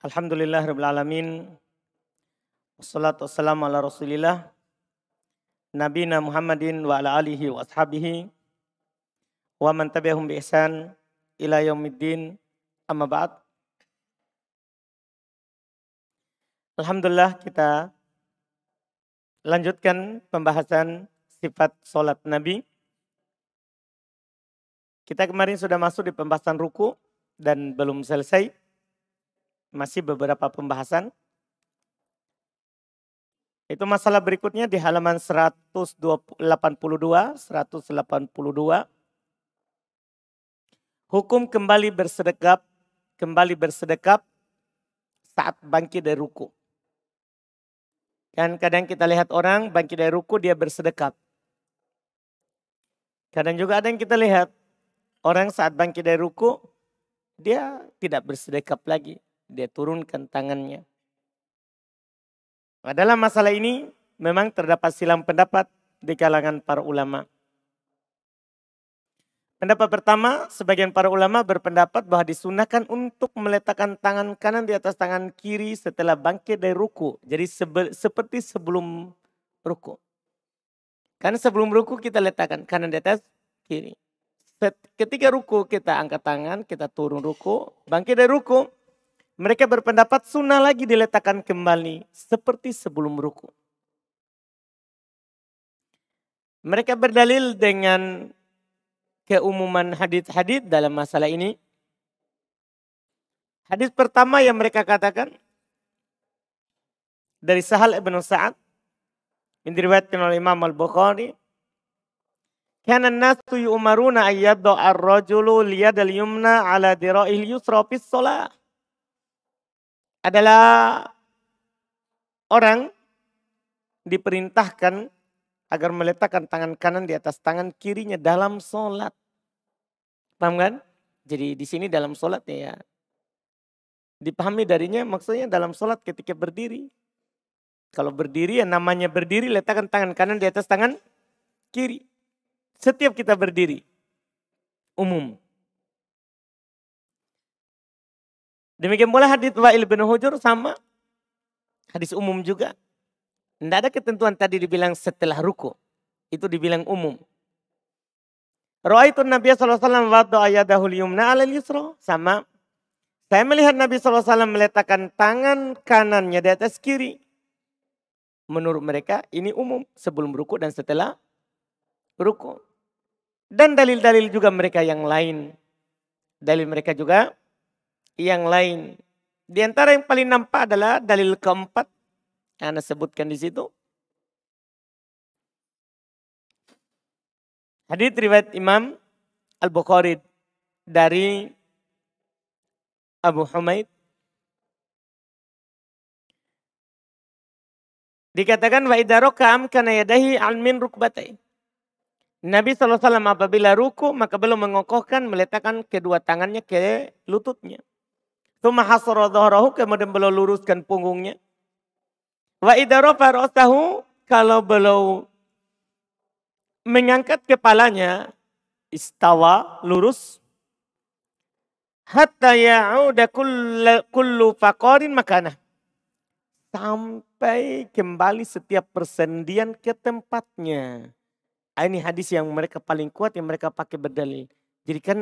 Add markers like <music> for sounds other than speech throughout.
Alhamdulillah Rabbil Alamin. Wassalatu wassalamu ala rasulillah. Nabina Muhammadin wa ala alihi wa ashabihi. Wa man tabi'ahum bi ihsan ila yaumiddin. Amma ba'd. Alhamdulillah kita lanjutkan pembahasan sifat solat Nabi. Kita kemarin sudah masuk di pembahasan ruku dan belum selesai masih beberapa pembahasan. Itu masalah berikutnya di halaman 182, 182. Hukum kembali bersedekap, kembali bersedekap saat bangkit dari ruku. Kan kadang kita lihat orang bangkit dari ruku dia bersedekap. Kadang juga ada yang kita lihat orang saat bangkit dari ruku dia tidak bersedekap lagi dia turunkan tangannya. Nah, dalam masalah ini memang terdapat silam pendapat di kalangan para ulama. Pendapat pertama, sebagian para ulama berpendapat bahwa disunahkan untuk meletakkan tangan kanan di atas tangan kiri setelah bangkit dari ruku. Jadi sebe seperti sebelum ruku. Karena sebelum ruku kita letakkan kanan di atas kiri. Ketika ruku kita angkat tangan, kita turun ruku, bangkit dari ruku, mereka berpendapat sunnah lagi diletakkan kembali seperti sebelum ruku. Mereka berdalil dengan keumuman hadis-hadis dalam masalah ini. Hadis pertama yang mereka katakan dari Sahal ibn Sa'ad yang diriwayatkan oleh Imam Al-Bukhari Kana nasu yu'maruna ayyadda ar-rajulu liyadal yumna ala fis shalah adalah orang diperintahkan agar meletakkan tangan kanan di atas tangan kirinya dalam sholat. Paham kan? Jadi di sini dalam sholat ya. Dipahami darinya maksudnya dalam sholat ketika berdiri. Kalau berdiri ya namanya berdiri letakkan tangan kanan di atas tangan kiri. Setiap kita berdiri. Umum. Demikian pula hadis Wa'il bin Hujur sama hadis umum juga. Tidak ada ketentuan tadi dibilang setelah ruku. Itu dibilang umum. Ra'aitun Nabi SAW wadda ayadahul yumna ala yusra. Sama. Saya melihat Nabi SAW meletakkan tangan kanannya di atas kiri. Menurut mereka ini umum sebelum ruku dan setelah ruku. Dan dalil-dalil juga mereka yang lain. Dalil mereka juga yang lain. Di antara yang paling nampak adalah dalil keempat yang Anda sebutkan di situ. Hadis riwayat Imam Al-Bukhari dari Abu Humaid Dikatakan wa idaroka amkana yadahi almin rukbatai. Nabi SAW apabila ruku maka belum mengokohkan meletakkan kedua tangannya ke lututnya. Tuma hasara dhahrahu kemudian beliau luruskan punggungnya. Wa idarafa ra'sahu kalau beliau mengangkat kepalanya istawa lurus hatta ya'uda kullu faqarin makanah sampai kembali setiap persendian ke tempatnya. Ah, ini hadis yang mereka paling kuat yang mereka pakai berdalil. Jadi kan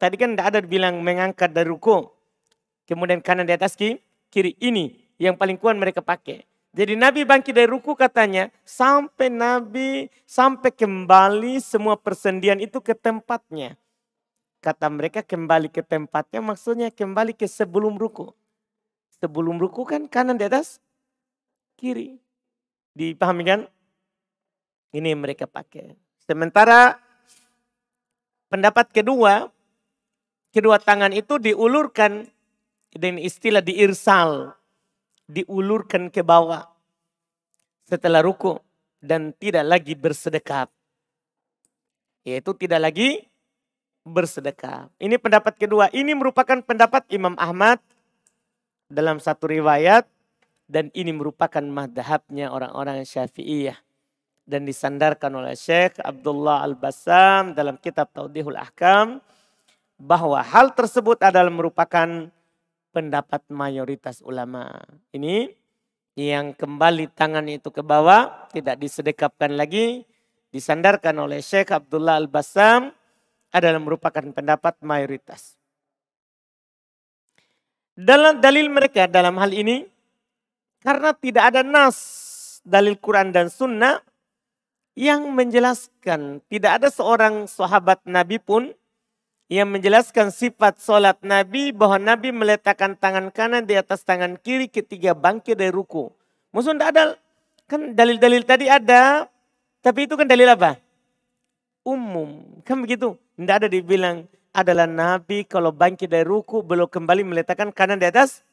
tadi kan tidak ada bilang mengangkat dari ruku. Kemudian kanan di atas kiri. Ini yang paling kuat mereka pakai. Jadi Nabi bangkit dari ruku katanya sampai Nabi sampai kembali semua persendian itu ke tempatnya. Kata mereka kembali ke tempatnya maksudnya kembali ke sebelum ruku. Sebelum ruku kan kanan di atas kiri. Dipahami kan? Ini yang mereka pakai. Sementara pendapat kedua, kedua tangan itu diulurkan dengan istilah diirsal, diulurkan ke bawah setelah ruku dan tidak lagi bersedekap. Yaitu tidak lagi bersedekap. Ini pendapat kedua. Ini merupakan pendapat Imam Ahmad dalam satu riwayat dan ini merupakan madhabnya orang-orang syafi'iyah dan disandarkan oleh Syekh Abdullah Al-Bassam dalam kitab Taudihul Ahkam bahwa hal tersebut adalah merupakan pendapat mayoritas ulama. Ini yang kembali tangan itu ke bawah, tidak disedekapkan lagi, disandarkan oleh Syekh Abdullah Al-Bassam adalah merupakan pendapat mayoritas. Dalam dalil mereka dalam hal ini, karena tidak ada nas dalil Quran dan Sunnah yang menjelaskan, tidak ada seorang sahabat Nabi pun yang menjelaskan sifat solat Nabi bahwa Nabi meletakkan tangan kanan di atas tangan kiri ketika bangkit dari ruku. Maksudnya ada, kan dalil-dalil tadi ada, tapi itu kan dalil apa? Umum, kan begitu. Tidak ada dibilang adalah Nabi kalau bangkit dari ruku belum kembali meletakkan kanan di atas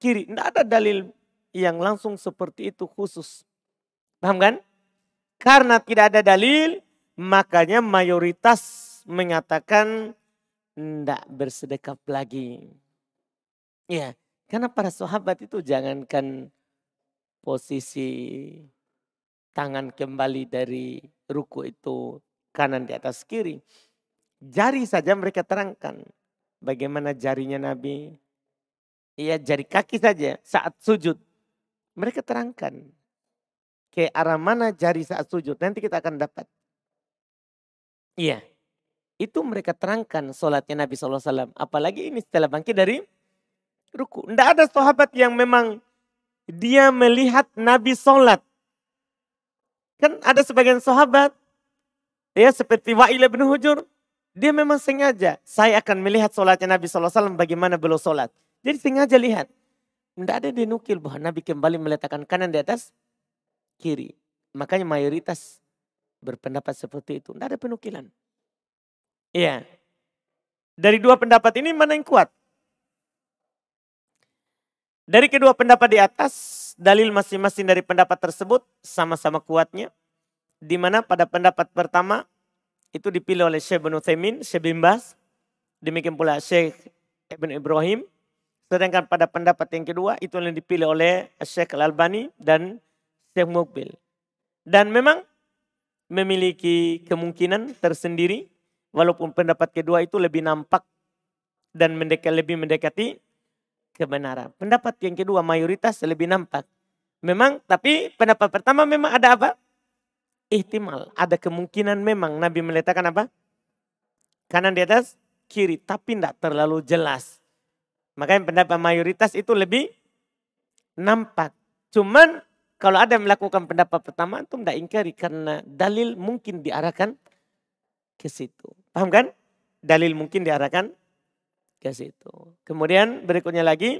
kiri. Tidak ada dalil yang langsung seperti itu khusus. Paham kan? Karena tidak ada dalil, makanya mayoritas mengatakan tidak bersedekap lagi. Ya, karena para sahabat itu jangankan posisi tangan kembali dari ruku itu kanan di atas kiri. Jari saja mereka terangkan bagaimana jarinya Nabi. Iya jari kaki saja saat sujud. Mereka terangkan ke arah mana jari saat sujud. Nanti kita akan dapat. Iya. Itu mereka terangkan sholatnya Nabi SAW. Apalagi ini setelah bangkit dari ruku. Tidak ada sahabat yang memang dia melihat Nabi sholat. Kan ada sebagian sahabat. Ya seperti Wa'il bin Hujur. Dia memang sengaja. Saya akan melihat sholatnya Nabi SAW bagaimana beliau sholat. Jadi sengaja lihat. Tidak ada dinukil bahwa Nabi kembali meletakkan kanan di atas kiri. Makanya mayoritas berpendapat seperti itu. Tidak ada penukilan. Iya. Dari dua pendapat ini mana yang kuat? Dari kedua pendapat di atas, dalil masing-masing dari pendapat tersebut sama-sama kuatnya. Di mana pada pendapat pertama itu dipilih oleh Syekh bin Uthaymin, Syekh bin Bas. Demikian pula Syekh Ibn Ibrahim. Sedangkan pada pendapat yang kedua itu yang dipilih oleh Syekh Al-Albani dan Syekh Mukbil. Dan memang memiliki kemungkinan tersendiri Walaupun pendapat kedua itu lebih nampak dan mendekat, lebih mendekati kebenaran. Pendapat yang kedua mayoritas lebih nampak. Memang, tapi pendapat pertama memang ada apa? Ihtimal, ada kemungkinan memang Nabi meletakkan apa? Kanan di atas, kiri, tapi tidak terlalu jelas. Makanya pendapat mayoritas itu lebih nampak. Cuman kalau ada yang melakukan pendapat pertama itu tidak ingkari karena dalil mungkin diarahkan ke situ. Paham kan? Dalil mungkin diarahkan ke situ. Kemudian berikutnya lagi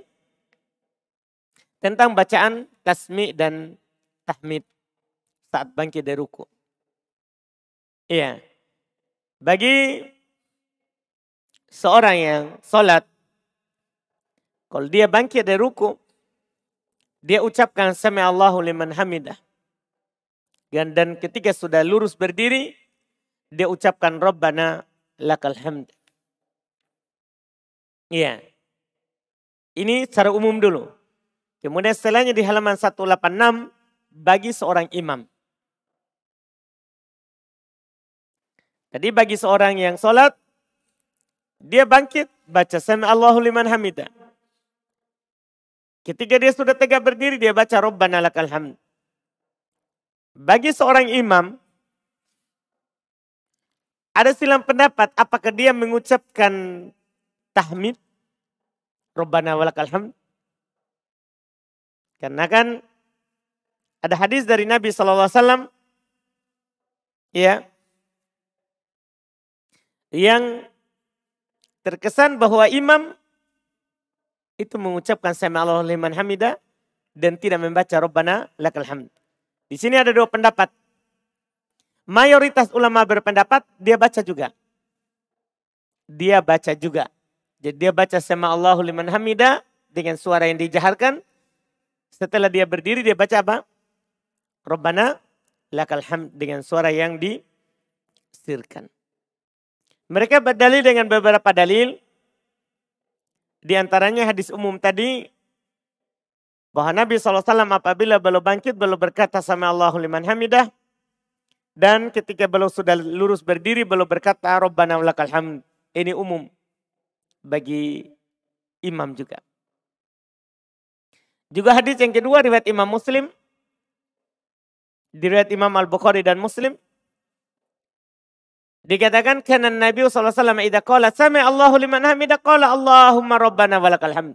tentang bacaan tasmi dan tahmid saat bangkit dari ruku. Iya. Bagi seorang yang sholat, kalau dia bangkit dari ruku, dia ucapkan sami Allahu liman hamidah. Dan, dan ketika sudah lurus berdiri, dia ucapkan Rabbana lakal hamd. Iya. Ini secara umum dulu. Kemudian setelahnya di halaman 186 bagi seorang imam. Jadi bagi seorang yang sholat, dia bangkit, baca Sami Allahu liman hamidah. Ketika dia sudah tegak berdiri, dia baca Rabbana lakal hamd. Bagi seorang imam, ada silang pendapat apakah dia mengucapkan tahmid Rabbana walakal hamd. Karena kan ada hadis dari Nabi SAW ya yang terkesan bahwa imam itu mengucapkan sami Allah liman hamida dan tidak membaca Rabbana lakal hamd. Di sini ada dua pendapat. Mayoritas ulama berpendapat dia baca juga. Dia baca juga. Jadi dia baca sama Allahu liman hamida dengan suara yang dijaharkan. Setelah dia berdiri dia baca apa? Rabbana lakal hamd dengan suara yang disirkan. Mereka berdalil dengan beberapa dalil. Di antaranya hadis umum tadi bahwa Nabi SAW apabila belum bangkit belum berkata sama Allahu liman hamidah dan ketika beliau sudah lurus berdiri, beliau berkata, Rabbana lakal hamd. Ini umum bagi imam juga. Juga hadis yang kedua riwayat Imam Muslim. Diriwayat Imam Al-Bukhari dan Muslim. Dikatakan karena Nabi SAW idha qala sami Allahu liman hamidah qala Allahumma rabbana walakal hamd.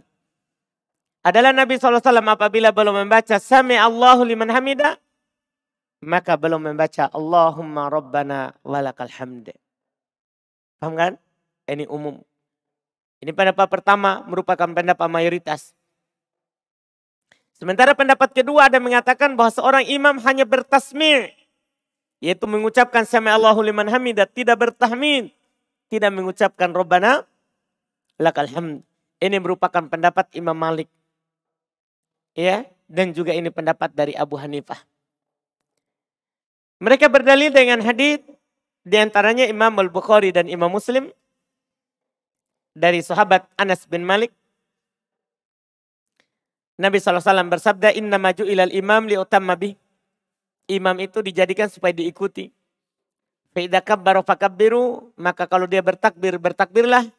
Adalah Nabi SAW apabila belum membaca sami Allahu liman hamidah maka belum membaca Allahumma rabbana walakal hamd. Paham kan? Ini umum. Ini pendapat pertama merupakan pendapat mayoritas. Sementara pendapat kedua ada mengatakan bahwa seorang imam hanya bertasmi' yaitu mengucapkan sami Allahu liman hamidah tidak bertahmid, tidak mengucapkan Rabbana lakal hamd. Ini merupakan pendapat Imam Malik. Ya, dan juga ini pendapat dari Abu Hanifah. Mereka berdalil dengan hadis di antaranya Imam Al-Bukhari dan Imam Muslim dari sahabat Anas bin Malik. Nabi SAW bersabda, Inna maju ilal imam liutamma bih. Imam itu dijadikan supaya diikuti. Fa'idha kabbaru fakabbiru, maka kalau dia bertakbir, bertakbirlah.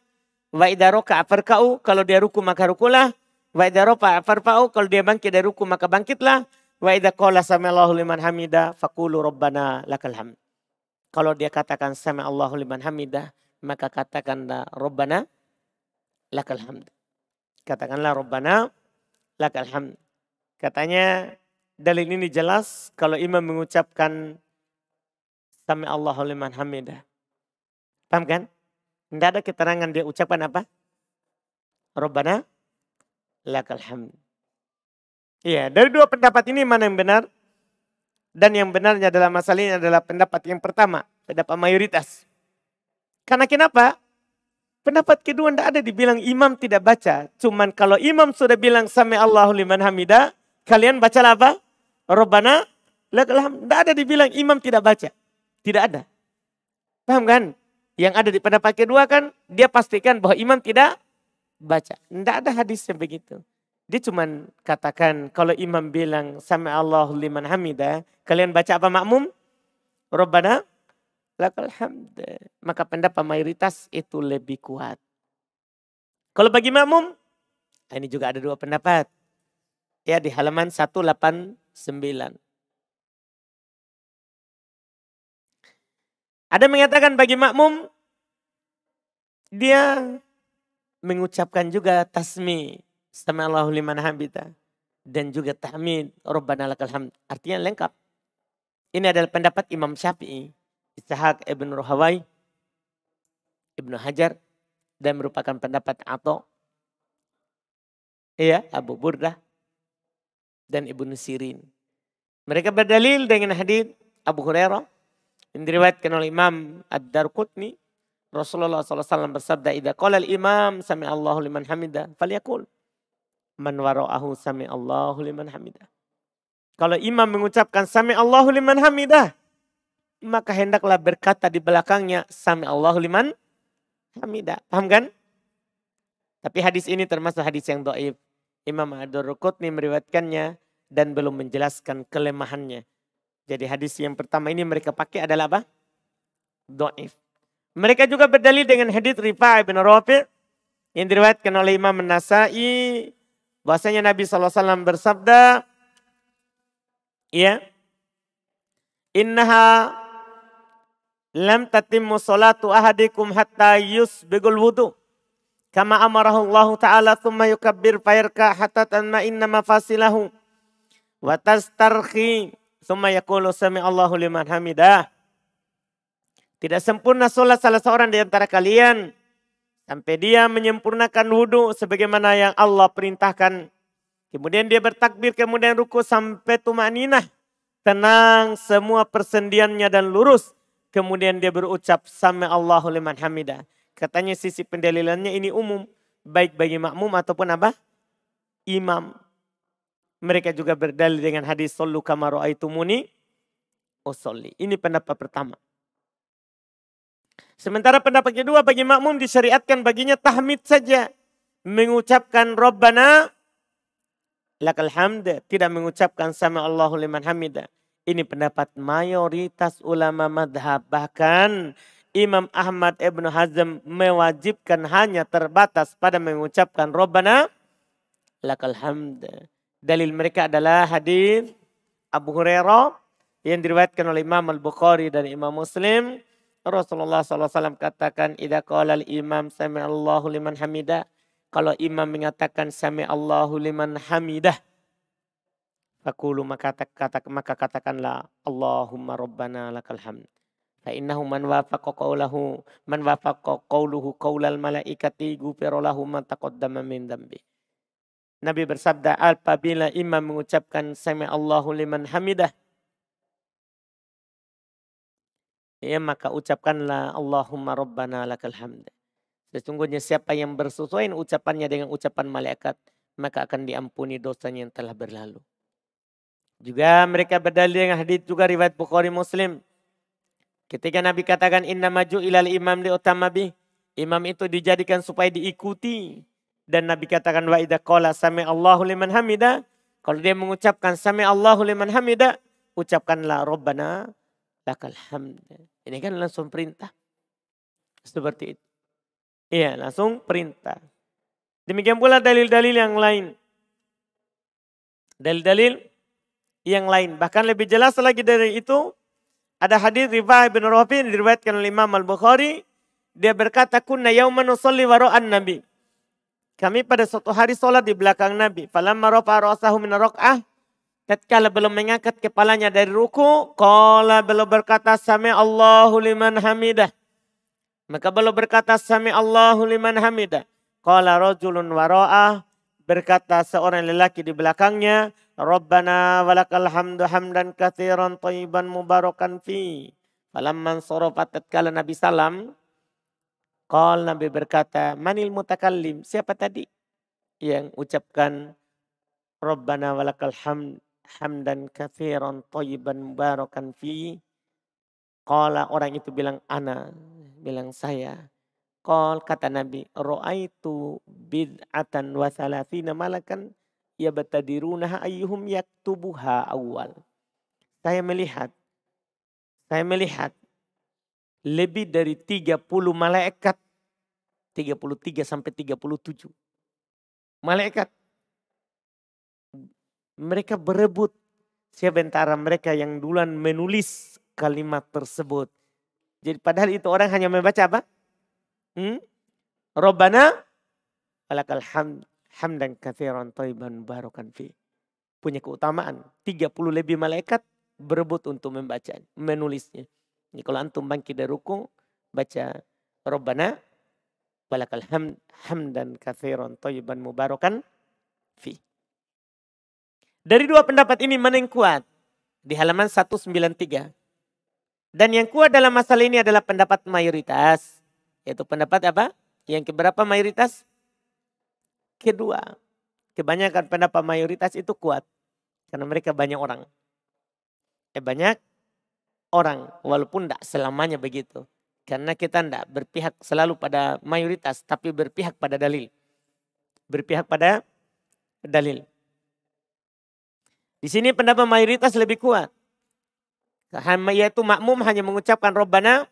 Wa idha roka farka'u, kalau dia ruku maka rukulah. Wa idha rofa farfa'u, kalau dia bangkit dari ruku maka bangkitlah. Wa idha qala sami'allahu liman hamida, fakulu rabbana lakal hamd. Kalau dia katakan sama Allahu liman hamidah, maka katakanlah Rabbana lakal hamd. Katakanlah Rabbana lakal hamd. Katanya dalil ini jelas kalau imam mengucapkan sama Allahu liman hamidah. Paham kan? Tidak ada keterangan dia ucapkan apa? Rabbana lakal hamd. Iya, dari dua pendapat ini mana yang benar? Dan yang benarnya dalam masalah ini adalah pendapat yang pertama, pendapat mayoritas. Karena kenapa? Pendapat kedua tidak ada dibilang imam tidak baca. Cuman kalau imam sudah bilang sami Allahu liman hamidah, kalian baca apa? Robbana Tidak ada dibilang imam tidak baca. Tidak ada. Paham kan? Yang ada di pendapat kedua kan dia pastikan bahwa imam tidak baca. Tidak ada hadis begitu. Dia cuma katakan kalau imam bilang sama Allah liman hamidah, kalian baca apa makmum? Rabbana lakal hamd. Maka pendapat mayoritas itu lebih kuat. Kalau bagi makmum, ah, ini juga ada dua pendapat. Ya di halaman 189. Ada mengatakan bagi makmum, dia mengucapkan juga tasmi Sami Allahu liman hamida. Dan juga tahmid. Rabbana lakal hamd. Artinya lengkap. Ini adalah pendapat Imam Syafi'i. Ishaq ibn Ruhawai. Ibnu Hajar. Dan merupakan pendapat Ato. Iya, Abu Burdah. Dan Ibnu Sirin. Mereka berdalil dengan hadis Abu Hurairah. Yang diriwayatkan oleh Imam Ad-Darqutni. Rasulullah SAW bersabda, Ida qala al-imam sami Allahu liman hamidah, faliyakul man wara'ahu sami Allahu liman hamidah. Kalau imam mengucapkan sami Allahu liman hamidah, maka hendaklah berkata di belakangnya sami Allahu liman hamidah. Paham kan? Tapi hadis ini termasuk hadis yang doib. Imam Ad-Durqutni meriwayatkannya dan belum menjelaskan kelemahannya. Jadi hadis yang pertama ini mereka pakai adalah apa? Doif. Mereka juga berdalil dengan hadis Rifa'ah bin Rafi' yang diriwayatkan oleh Imam Nasai Bahasanya Nabi SAW bersabda, ya, innaha lam tatimmu salatu ahadikum hatta yusbigul wudu. Kama amarahu Allah Ta'ala thumma yukabbir fayarka hatta tanma inna mafasilahu. Wa tastarhi thumma yakulu sami Allahu liman hamidah. Tidak sempurna solat salah seorang di antara kalian Sampai dia menyempurnakan wudhu sebagaimana yang Allah perintahkan. Kemudian dia bertakbir, kemudian ruku sampai tumaninah. Tenang semua persendiannya dan lurus. Kemudian dia berucap sama Allahu liman hamidah. Katanya sisi pendalilannya ini umum. Baik bagi makmum ataupun apa? Imam. Mereka juga berdalil dengan hadis Sallu kamaru aitumuni usolli. Ini pendapat pertama. Sementara pendapat kedua bagi makmum disyariatkan baginya tahmid saja. Mengucapkan Rabbana lakal hamd. Tidak mengucapkan sama Allahu liman hamidah. Ini pendapat mayoritas ulama madhab. Bahkan Imam Ahmad Ibn Hazm mewajibkan hanya terbatas pada mengucapkan Rabbana lakal hamd. Dalil mereka adalah hadis Abu Hurairah yang diriwayatkan oleh Imam Al-Bukhari dan Imam Muslim. Rasulullah SAW katakan, Ida qala al-imam sami Allahu liman hamidah. Kalau imam mengatakan sami Allahu liman hamidah. Fakulu maka, kata, maka katakanlah Allahumma rabbana lakal hamd. Fa innahu man wafaqa qawlahu man wafaqa qawluhu qawlal malaikati ghufira lahu ma taqaddama min dambi. Nabi bersabda apabila imam mengucapkan sami Allahu liman hamidah ya maka ucapkanlah Allahumma rabbana lakal hamd. Sesungguhnya siapa yang bersesuaian ucapannya dengan ucapan malaikat maka akan diampuni dosanya yang telah berlalu. Juga mereka berdalil dengan hadis juga riwayat Bukhari Muslim Ketika Nabi katakan inna maju ilal imam di utamabi. Imam itu dijadikan supaya diikuti. Dan Nabi katakan wa idha qala sami Allahu liman hamida. Kalau dia mengucapkan sami Allahu liman hamida. Ucapkanlah Rabbana lakal hamd. Ini kan langsung perintah. Seperti itu. Iya langsung perintah. Demikian pula dalil-dalil yang lain. Dalil-dalil yang lain. Bahkan lebih jelas lagi dari itu. Ada hadis Rifai bin Rafi diriwayatkan oleh Imam Al-Bukhari. Dia berkata, kunna yauman usalli waro'an Nabi. Kami pada suatu hari sholat di belakang Nabi. Falamma rafa ra'sahu min. Tatkala belum mengangkat kepalanya dari ruku. Qala belum berkata sami Allahu liman hamidah. Maka belum berkata sami Allahu liman hamidah. Qala rajulun waro'ah. Berkata seorang lelaki di belakangnya. Rabbana walakal hamdu hamdan kathiran tayyiban mubarakan fi. Falamman sorofat tatkala Nabi salam. Qal Nabi berkata, manil mutakallim? Siapa tadi yang ucapkan Rabbana walakal hamd hamdan kathiran tayyiban mubarakan fi. Qala orang itu bilang ana, bilang saya. Qal kata Nabi, ro'aitu bid'atan wa thalathina malakan ya batadirunaha ayyuhum yaktubuha awal. Saya melihat, saya melihat lebih dari 30 malaikat, 33 sampai 37. Malaikat. Mereka berebut siapa antara mereka yang duluan menulis kalimat tersebut. Jadi padahal itu orang hanya membaca apa? Hmm? Robbana alakal hamd hamdan kathiran taiban barokan fi. Punya keutamaan. 30 lebih malaikat berebut untuk membaca, menulisnya. Ini kalau antum bangkit dari ruku, baca Rabbana walakal hamd hamdan kathiran taiban mubarakan fi. Dari dua pendapat ini mana yang kuat? Di halaman 193. Dan yang kuat dalam masalah ini adalah pendapat mayoritas. Yaitu pendapat apa? Yang keberapa mayoritas? Kedua, kebanyakan pendapat mayoritas itu kuat. Karena mereka banyak orang. Eh banyak orang, walaupun tidak selamanya begitu. Karena kita tidak berpihak selalu pada mayoritas, tapi berpihak pada dalil. Berpihak pada dalil. Di sini pendapat mayoritas lebih kuat. Yaitu makmum hanya mengucapkan Rabbana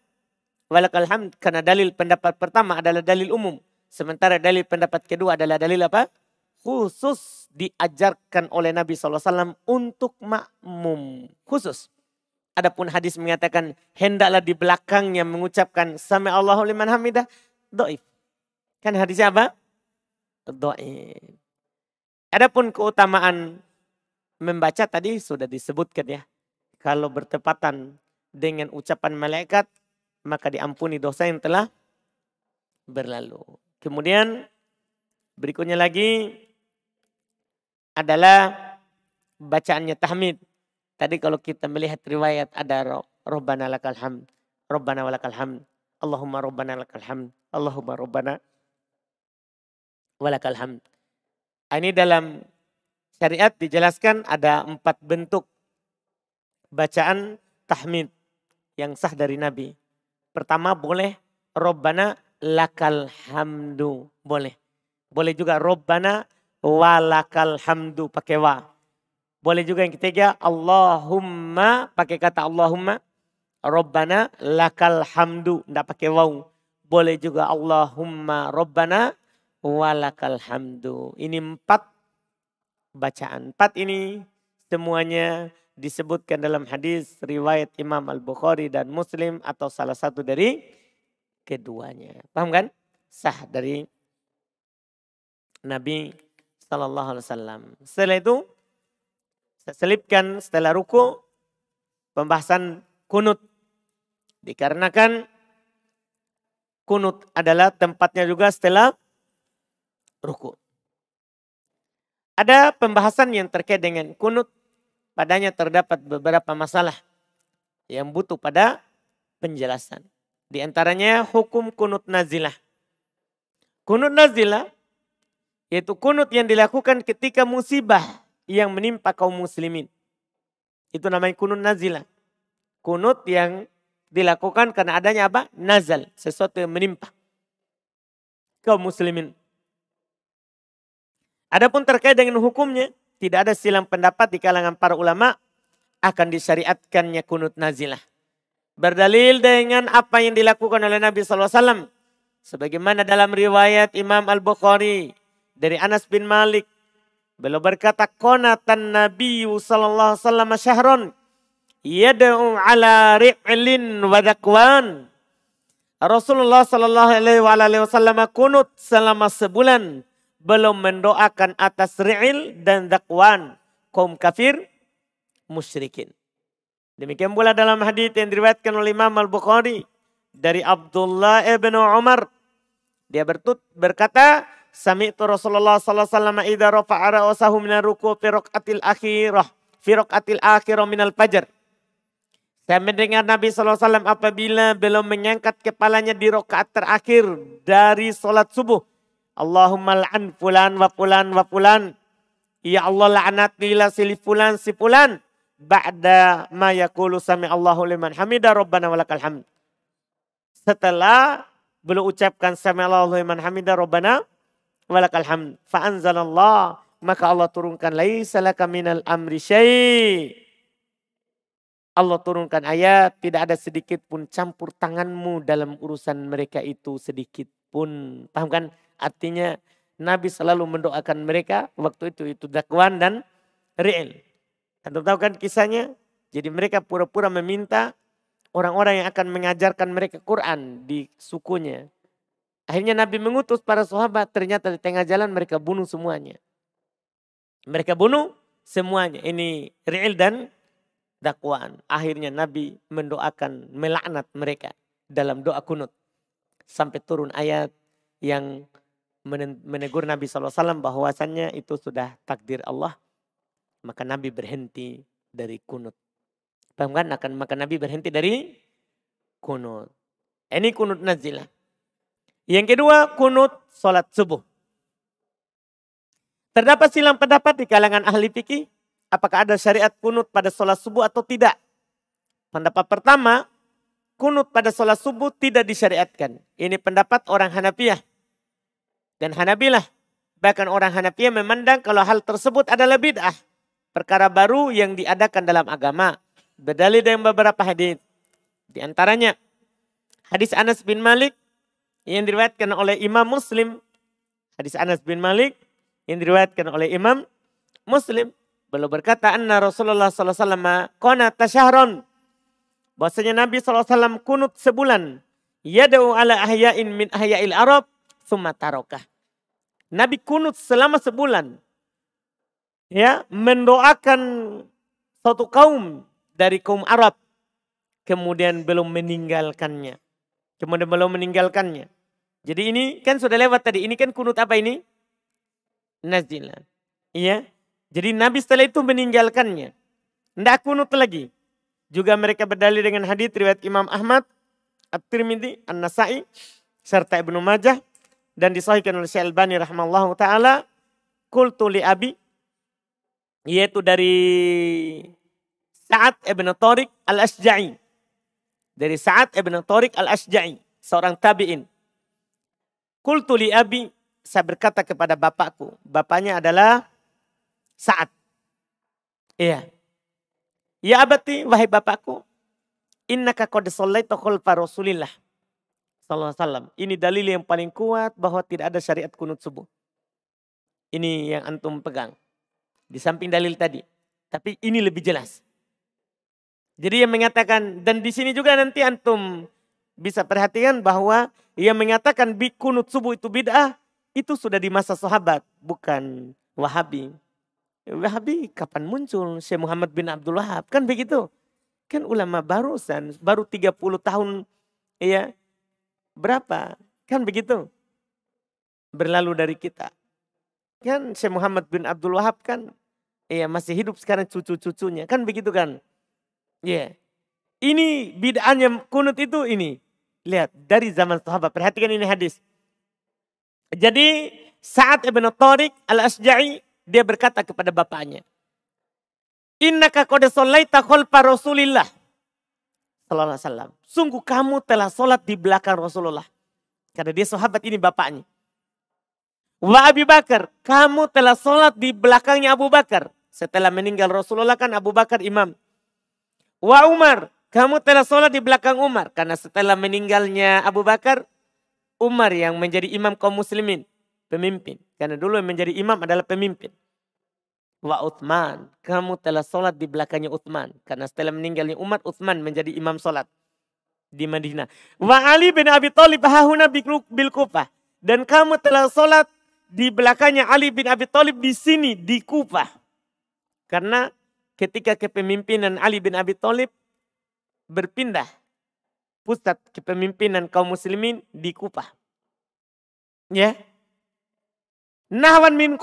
walakal hamd. Karena dalil pendapat pertama adalah dalil umum. Sementara dalil pendapat kedua adalah dalil apa? Khusus diajarkan oleh Nabi SAW untuk makmum. Khusus. Adapun hadis mengatakan hendaklah di belakangnya mengucapkan sami Allahu liman hamidah. Doif. Kan hadisnya apa? Doif. Adapun keutamaan membaca tadi sudah disebutkan ya. Kalau bertepatan dengan ucapan malaikat maka diampuni dosa yang telah berlalu. Kemudian berikutnya lagi adalah bacaannya tahmid. Tadi kalau kita melihat riwayat ada Rabbana lakal hamd, Rabbana walakal hamd, Allahumma Rabbana lakal hamd, Allahumma Rabbana walakal hamd. Ini dalam syariat dijelaskan ada empat bentuk bacaan tahmid yang sah dari Nabi. Pertama boleh Rabbana lakal hamdu. Boleh. Boleh juga Robbana walakal hamdu pakai wa. Boleh juga yang ketiga Allahumma pakai kata Allahumma. Robbana lakal hamdu. Tidak pakai waw. Boleh juga Allahumma Robbana walakal hamdu. Ini empat bacaan. Empat ini semuanya disebutkan dalam hadis riwayat Imam Al-Bukhari dan Muslim atau salah satu dari keduanya. Paham kan? Sah dari Nabi Sallallahu Alaihi Wasallam. Setelah itu saya selipkan setelah ruku pembahasan kunut. Dikarenakan kunut adalah tempatnya juga setelah ruku. Ada pembahasan yang terkait dengan kunut. Padanya terdapat beberapa masalah yang butuh pada penjelasan. Di antaranya hukum kunut nazilah. Kunut nazilah yaitu kunut yang dilakukan ketika musibah yang menimpa kaum muslimin. Itu namanya kunut nazilah. Kunut yang dilakukan karena adanya apa? Nazal, sesuatu yang menimpa kaum muslimin. Adapun terkait dengan hukumnya, tidak ada silang pendapat di kalangan para ulama akan disyariatkannya kunut nazilah. Berdalil dengan apa yang dilakukan oleh Nabi SAW. Sebagaimana dalam riwayat Imam Al-Bukhari dari Anas bin Malik. Beliau berkata, Konatan Nabi wasallam syahron yad'u ala ri'lin wa dakwan. Rasulullah sallallahu alaihi wasallam kunut selama sebulan belum mendoakan atas ri'il dan dakwan kaum kafir musyrikin. Demikian pula dalam hadis yang diriwayatkan oleh Imam Al-Bukhari dari Abdullah ibn Umar. Dia bertut, berkata, Sami'tu Rasulullah sallallahu alaihi wasallam idza rafa'a ra'sahu min ruku fi raqatil akhirah fi raqatil akhirah minal fajr. Saya mendengar Nabi SAW apabila belum mengangkat kepalanya di rakaat terakhir dari solat subuh. Allahumma la'an fulan wa fulan wa fulan. Ya Allah la'anatilah si fulan si fulan. Ba'da ma yakulu sami Allahu liman hamida rabbana walakal hamd. Setelah belum ucapkan sami Allahu liman hamida rabbana walakal hamd. Fa'anzalallah. Maka Allah turunkan laisa laka minal amri syai' Allah turunkan ayat, tidak ada sedikit pun campur tanganmu dalam urusan mereka itu sedikit pun. Paham kan? Artinya Nabi selalu mendoakan mereka waktu itu itu dakwan dan real. Anda tahu kan kisahnya? Jadi mereka pura-pura meminta orang-orang yang akan mengajarkan mereka Quran di sukunya. Akhirnya Nabi mengutus para sahabat, ternyata di tengah jalan mereka bunuh semuanya. Mereka bunuh semuanya. Ini real dan dakwaan. Akhirnya Nabi mendoakan melaknat mereka dalam doa kunut. Sampai turun ayat yang menegur Nabi SAW bahwasannya itu sudah takdir Allah. Maka Nabi berhenti dari kunut. Paham kan? Akan, maka Nabi berhenti dari kunut. Ini kunut nazilah. Yang kedua kunut sholat subuh. Terdapat silang pendapat di kalangan ahli fikih apakah ada syariat kunut pada sholat subuh atau tidak. Pendapat pertama, kunut pada sholat subuh tidak disyariatkan. Ini pendapat orang Hanafiyah. Dan Hanabilah. Bahkan orang Hanafiyah memandang kalau hal tersebut adalah bid'ah. Perkara baru yang diadakan dalam agama. Berdalil dengan beberapa hadis. Di antaranya hadis Anas bin Malik yang diriwayatkan oleh Imam Muslim. Hadis Anas bin Malik yang diriwayatkan oleh Imam Muslim Beliau berkata anna Rasulullah SAW kona tasyahron. Bahasanya Nabi SAW kunut sebulan. Yada'u ala ahya'in min ahya'il Arab. Summa tarokah. Nabi kunut selama sebulan. Ya, mendoakan suatu kaum dari kaum Arab. Kemudian belum meninggalkannya. Kemudian belum meninggalkannya. Jadi ini kan sudah lewat tadi. Ini kan kunut apa ini? Nazilah. Iya. Jadi Nabi setelah itu meninggalkannya. Tidak kunut lagi. Juga mereka berdalil dengan hadis riwayat Imam Ahmad, At-Tirmidzi, An-Nasai, serta Ibnu Majah dan disahihkan oleh Syekh Albani rahimallahu taala qultu li abi yaitu dari Sa'ad ibn Tariq al-Asja'i. Dari Sa'ad ibn Tariq al-Asja'i, seorang tabi'in. Qultu li abi, saya berkata kepada bapakku. Bapaknya adalah saat. Iya. Ya abati, wahai bapakku. Innaka qad sallaita khalfa Rasulillah. Sallallahu alaihi wasallam. Ini dalil yang paling kuat bahwa tidak ada syariat kunut subuh. Ini yang antum pegang. Di samping dalil tadi. Tapi ini lebih jelas. Jadi yang mengatakan, dan di sini juga nanti antum bisa perhatikan bahwa yang mengatakan kunut subuh itu bid'ah, itu sudah di masa sahabat, bukan wahabi. Wahabi kapan muncul? Syekh Muhammad bin Abdul Wahab, kan begitu? Kan ulama barusan, baru 30 tahun ya berapa? Kan begitu? Berlalu dari kita. Kan Syekh Muhammad bin Abdul Wahab kan ya masih hidup sekarang cucu-cucunya. Kan begitu kan? Ya. Yeah. Ini bid'ahnya kunut itu ini. Lihat dari zaman sahabat. Perhatikan ini hadis. Jadi saat Ibn Tariq al-Asja'i dia berkata kepada bapaknya. Innaka qad shallaita khalfa Rasulillah sallallahu alaihi wasallam. Sungguh kamu telah sholat di belakang Rasulullah. Karena dia sahabat ini bapaknya. Wa Abi Bakar, kamu telah sholat di belakangnya Abu Bakar. Setelah meninggal Rasulullah kan Abu Bakar imam. Wa Umar, kamu telah sholat di belakang Umar. Karena setelah meninggalnya Abu Bakar, Umar yang menjadi imam kaum muslimin. Pemimpin. Karena dulu yang menjadi imam adalah pemimpin wa Uthman. Kamu telah sholat di belakangnya Uthman. Karena setelah meninggalnya umat, Uthman menjadi imam sholat di Madinah. Wa Ali bin Abi Thalib hahuna bil Kufah. Dan kamu telah sholat di belakangnya Ali bin Abi Thalib di sini, di Kufah. Karena ketika kepemimpinan Ali bin Abi Thalib berpindah pusat kepemimpinan kaum muslimin di Kufah. Ya. Nahwan min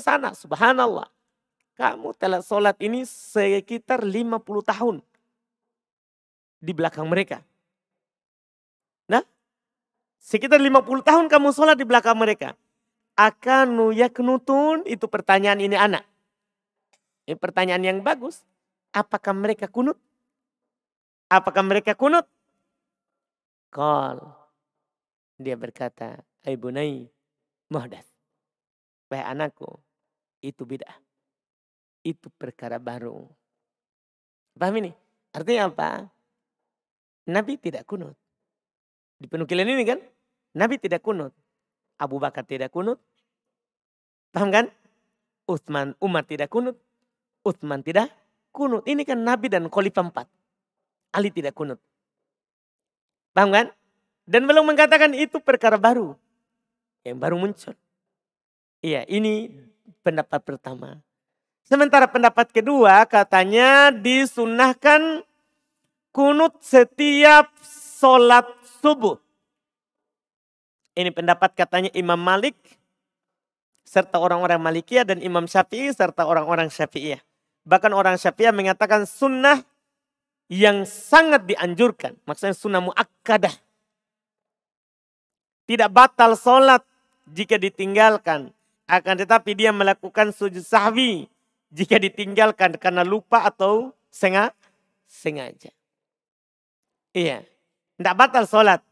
sana, subhanallah. Kamu telah sholat ini sekitar 50 tahun di belakang mereka. Nah, sekitar 50 tahun kamu sholat di belakang mereka. Akanu yaknutun, itu pertanyaan ini anak. Ini pertanyaan yang bagus. Apakah mereka kunut? Apakah mereka kunut? Kal. Dia berkata, Aibunai muhdas. Wahai anakku, itu bid'ah itu perkara baru. Paham ini? Artinya apa? Nabi tidak kunut. Di penukilan ini kan, Nabi tidak kunut. Abu Bakar tidak kunut. Paham kan? Utsman, Umar tidak kunut. Utsman tidak kunut. Ini kan Nabi dan Khalifah empat. Ali tidak kunut. Paham kan? Dan belum mengatakan itu perkara baru. Yang baru muncul. Iya, ini pendapat pertama. Sementara pendapat kedua katanya disunahkan kunut setiap sholat subuh. Ini pendapat katanya Imam Malik serta orang-orang Malikiyah dan Imam Syafi'i serta orang-orang Syafi'iyah. Bahkan orang Syafi'iyah mengatakan sunnah yang sangat dianjurkan. Maksudnya sunnah muakkadah. Tidak batal sholat jika ditinggalkan. Akan tetapi dia melakukan sujud sahwi jika ditinggalkan karena lupa atau sengaja. sengaja. Iya. Tidak batal sholat.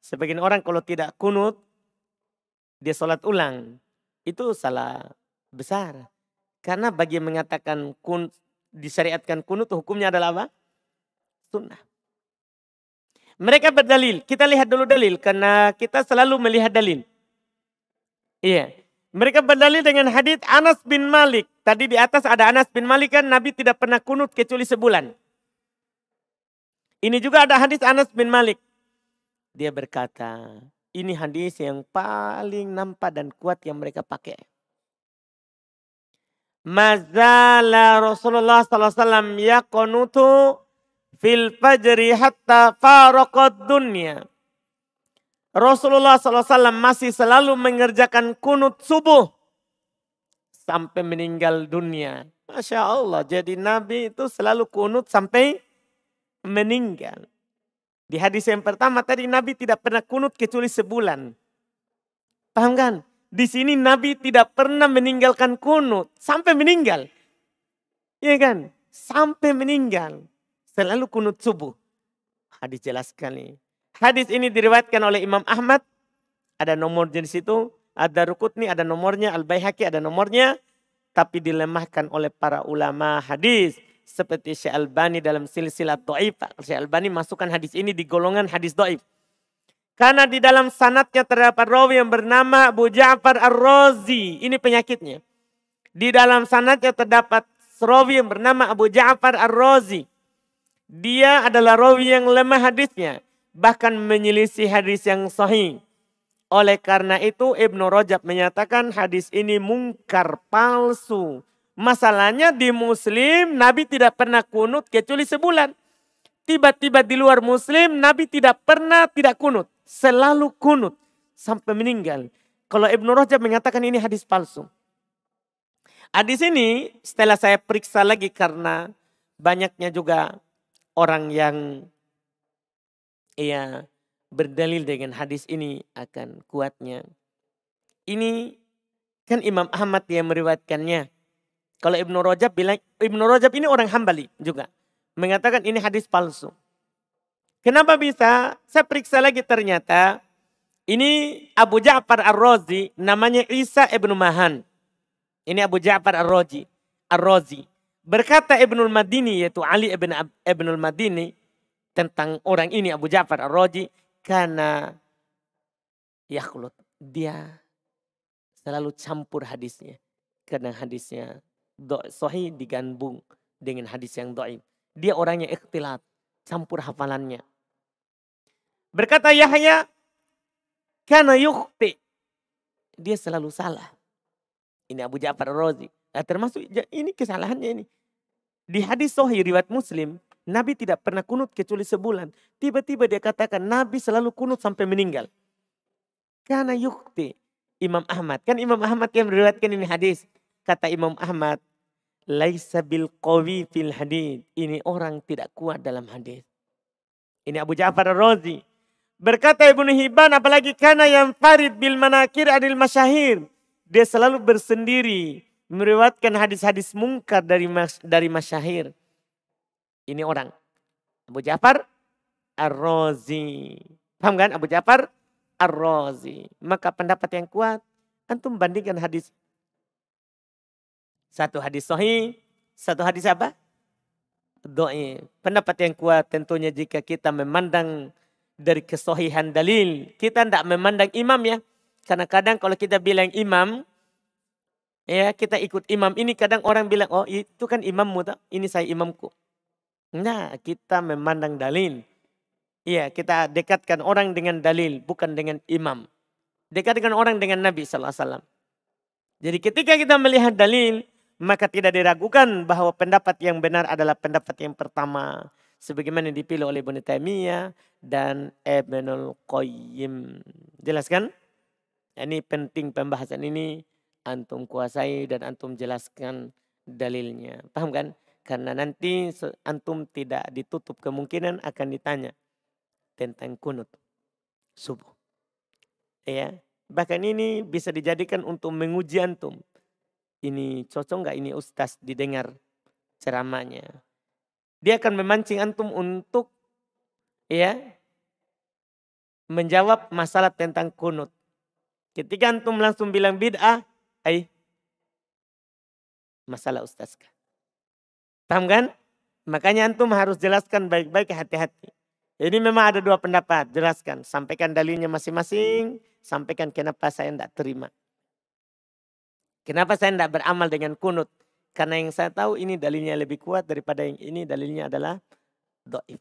Sebagian orang kalau tidak kunut, dia sholat ulang. Itu salah besar. Karena bagi mengatakan kun, disyariatkan kunut hukumnya adalah apa? Sunnah. Mereka berdalil. Kita lihat dulu dalil. Karena kita selalu melihat dalil. Iya. Mereka berdalil dengan hadis Anas bin Malik. Tadi di atas ada Anas bin Malik kan Nabi tidak pernah kunut kecuali sebulan. Ini juga ada hadis Anas bin Malik. Dia berkata, ini hadis yang paling nampak dan kuat yang mereka pakai. Mazala Rasulullah SAW yakonutu fil fajri hatta faraqad dunya. Rasulullah SAW masih selalu mengerjakan kunut subuh sampai meninggal dunia. Masya Allah, jadi Nabi itu selalu kunut sampai meninggal. Di hadis yang pertama tadi Nabi tidak pernah kunut kecuali sebulan. Paham kan? Di sini Nabi tidak pernah meninggalkan kunut sampai meninggal. Iya kan? Sampai meninggal. Selalu kunut subuh. Hadis jelas sekali. Hadis ini diriwayatkan oleh Imam Ahmad. Ada nomor jenis itu. Ada Rukutni, ada nomornya. Al-Bayhaqi ada nomornya. Tapi dilemahkan oleh para ulama hadis. Seperti Syekh Albani dalam silsilah do'if. Syekh Albani masukkan hadis ini di golongan hadis do'if. Karena di dalam sanatnya terdapat rawi yang bernama Abu Ja'far Ar-Razi. Ini penyakitnya. Di dalam sanatnya terdapat rawi yang bernama Abu Ja'far Ar-Razi. Dia adalah rawi yang lemah hadisnya. Bahkan menyelisih hadis yang sahih. Oleh karena itu Ibnu Rajab menyatakan hadis ini mungkar palsu. Masalahnya di muslim Nabi tidak pernah kunut kecuali sebulan. Tiba-tiba di luar muslim Nabi tidak pernah tidak kunut. Selalu kunut sampai meninggal. Kalau Ibnu Rajab mengatakan ini hadis palsu. Hadis ini setelah saya periksa lagi karena banyaknya juga orang yang ya berdalil dengan hadis ini akan kuatnya. Ini kan Imam Ahmad yang meriwayatkannya. Kalau Ibnu Rajab bilang Ibnu Rajab ini orang Hambali juga mengatakan ini hadis palsu. Kenapa bisa? Saya periksa lagi ternyata ini Abu Ja'far Ar-Razi namanya Isa Ibnu Mahan. Ini Abu Ja'far Ar-Razi. Ar-Razi. Berkata Ibnul Madini yaitu Ali ibn Ibnul Madini tentang orang ini Abu Ja'far Ar-Razi karena yakhlut dia selalu campur hadisnya. Kadang hadisnya sahih digandung dengan hadis yang doib. Dia orangnya ikhtilat, campur hafalannya. Berkata Yahya, karena yukti. Dia selalu salah. Ini Abu Ja'far Razi. Nah, termasuk ini kesalahannya ini. Di hadis sahih riwayat Muslim, Nabi tidak pernah kunut kecuali sebulan. Tiba-tiba dia katakan Nabi selalu kunut sampai meninggal. Karena yukti Imam Ahmad. Kan Imam Ahmad yang meriwayatkan ini hadis. Kata Imam Ahmad, laisa bil qawi fil hadis. Ini orang tidak kuat dalam hadis. Ini Abu Ja'far Razi. Berkata Ibnu Hibban apalagi karena yang farid bil manakir adil masyahir. Dia selalu bersendiri meriwayatkan hadis-hadis mungkar dari mas, dari masyahir. Ini orang. Abu Ja'far Ar-Razi. Paham kan Abu Ja'far Ar-Razi. Maka pendapat yang kuat antum bandingkan hadis. Satu hadis sahih, satu hadis apa? Doi. Pendapat yang kuat tentunya jika kita memandang dari kesohihan dalil. Kita tidak memandang imam ya. Karena kadang kalau kita bilang imam, ya kita ikut imam. Ini kadang orang bilang, oh itu kan imammu, tak? ini saya imamku. Nah, kita memandang dalil. Iya, kita dekatkan orang dengan dalil, bukan dengan imam. Dekatkan orang dengan Nabi SAW. Jadi ketika kita melihat dalil, maka tidak diragukan bahwa pendapat yang benar adalah pendapat yang pertama. Sebagaimana dipilih oleh Ibn Taimiyah dan Ibnul Qayyim. Jelaskan? Ini penting pembahasan ini antum kuasai dan antum jelaskan dalilnya. Paham kan? Karena nanti antum tidak ditutup kemungkinan akan ditanya tentang kunut subuh. Ya, bahkan ini bisa dijadikan untuk menguji antum. Ini cocok nggak ini ustaz didengar ceramahnya. Dia akan memancing antum untuk ya menjawab masalah tentang kunut. Ketika antum langsung bilang bid'ah, ay masalah ustaz. Paham kan? Makanya antum harus jelaskan baik-baik hati-hati. Ini memang ada dua pendapat, jelaskan. Sampaikan dalilnya masing-masing, sampaikan kenapa saya tidak terima. Kenapa saya tidak beramal dengan kunut? Karena yang saya tahu ini dalilnya lebih kuat daripada yang ini dalilnya adalah doif.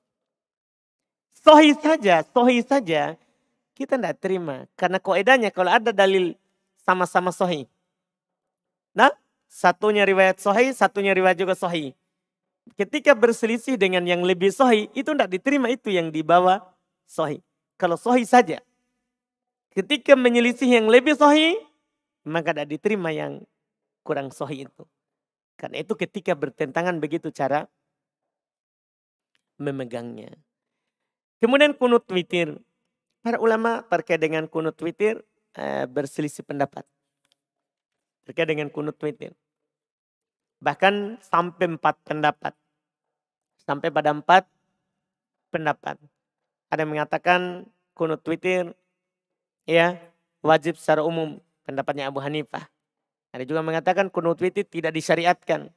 Sohi saja, sohi saja kita tidak terima. Karena koedanya kalau ada dalil sama-sama sohi. Nah, satunya riwayat sohi, satunya riwayat juga sohi. Ketika berselisih dengan yang lebih sohi, itu tidak diterima itu yang dibawa sohi. Kalau sohi saja. Ketika menyelisih yang lebih sohi, maka tidak diterima yang kurang sohi itu. Karena itu ketika bertentangan begitu cara memegangnya. Kemudian kunut witir. Para ulama terkait dengan kunut witir eh, berselisih pendapat. Terkait dengan kunut witir. Bahkan sampai empat pendapat. Sampai pada empat pendapat. Ada yang mengatakan kunut witir ya wajib secara umum. Pendapatnya Abu Hanifah. Ada juga mengatakan kunut witir tidak disyariatkan.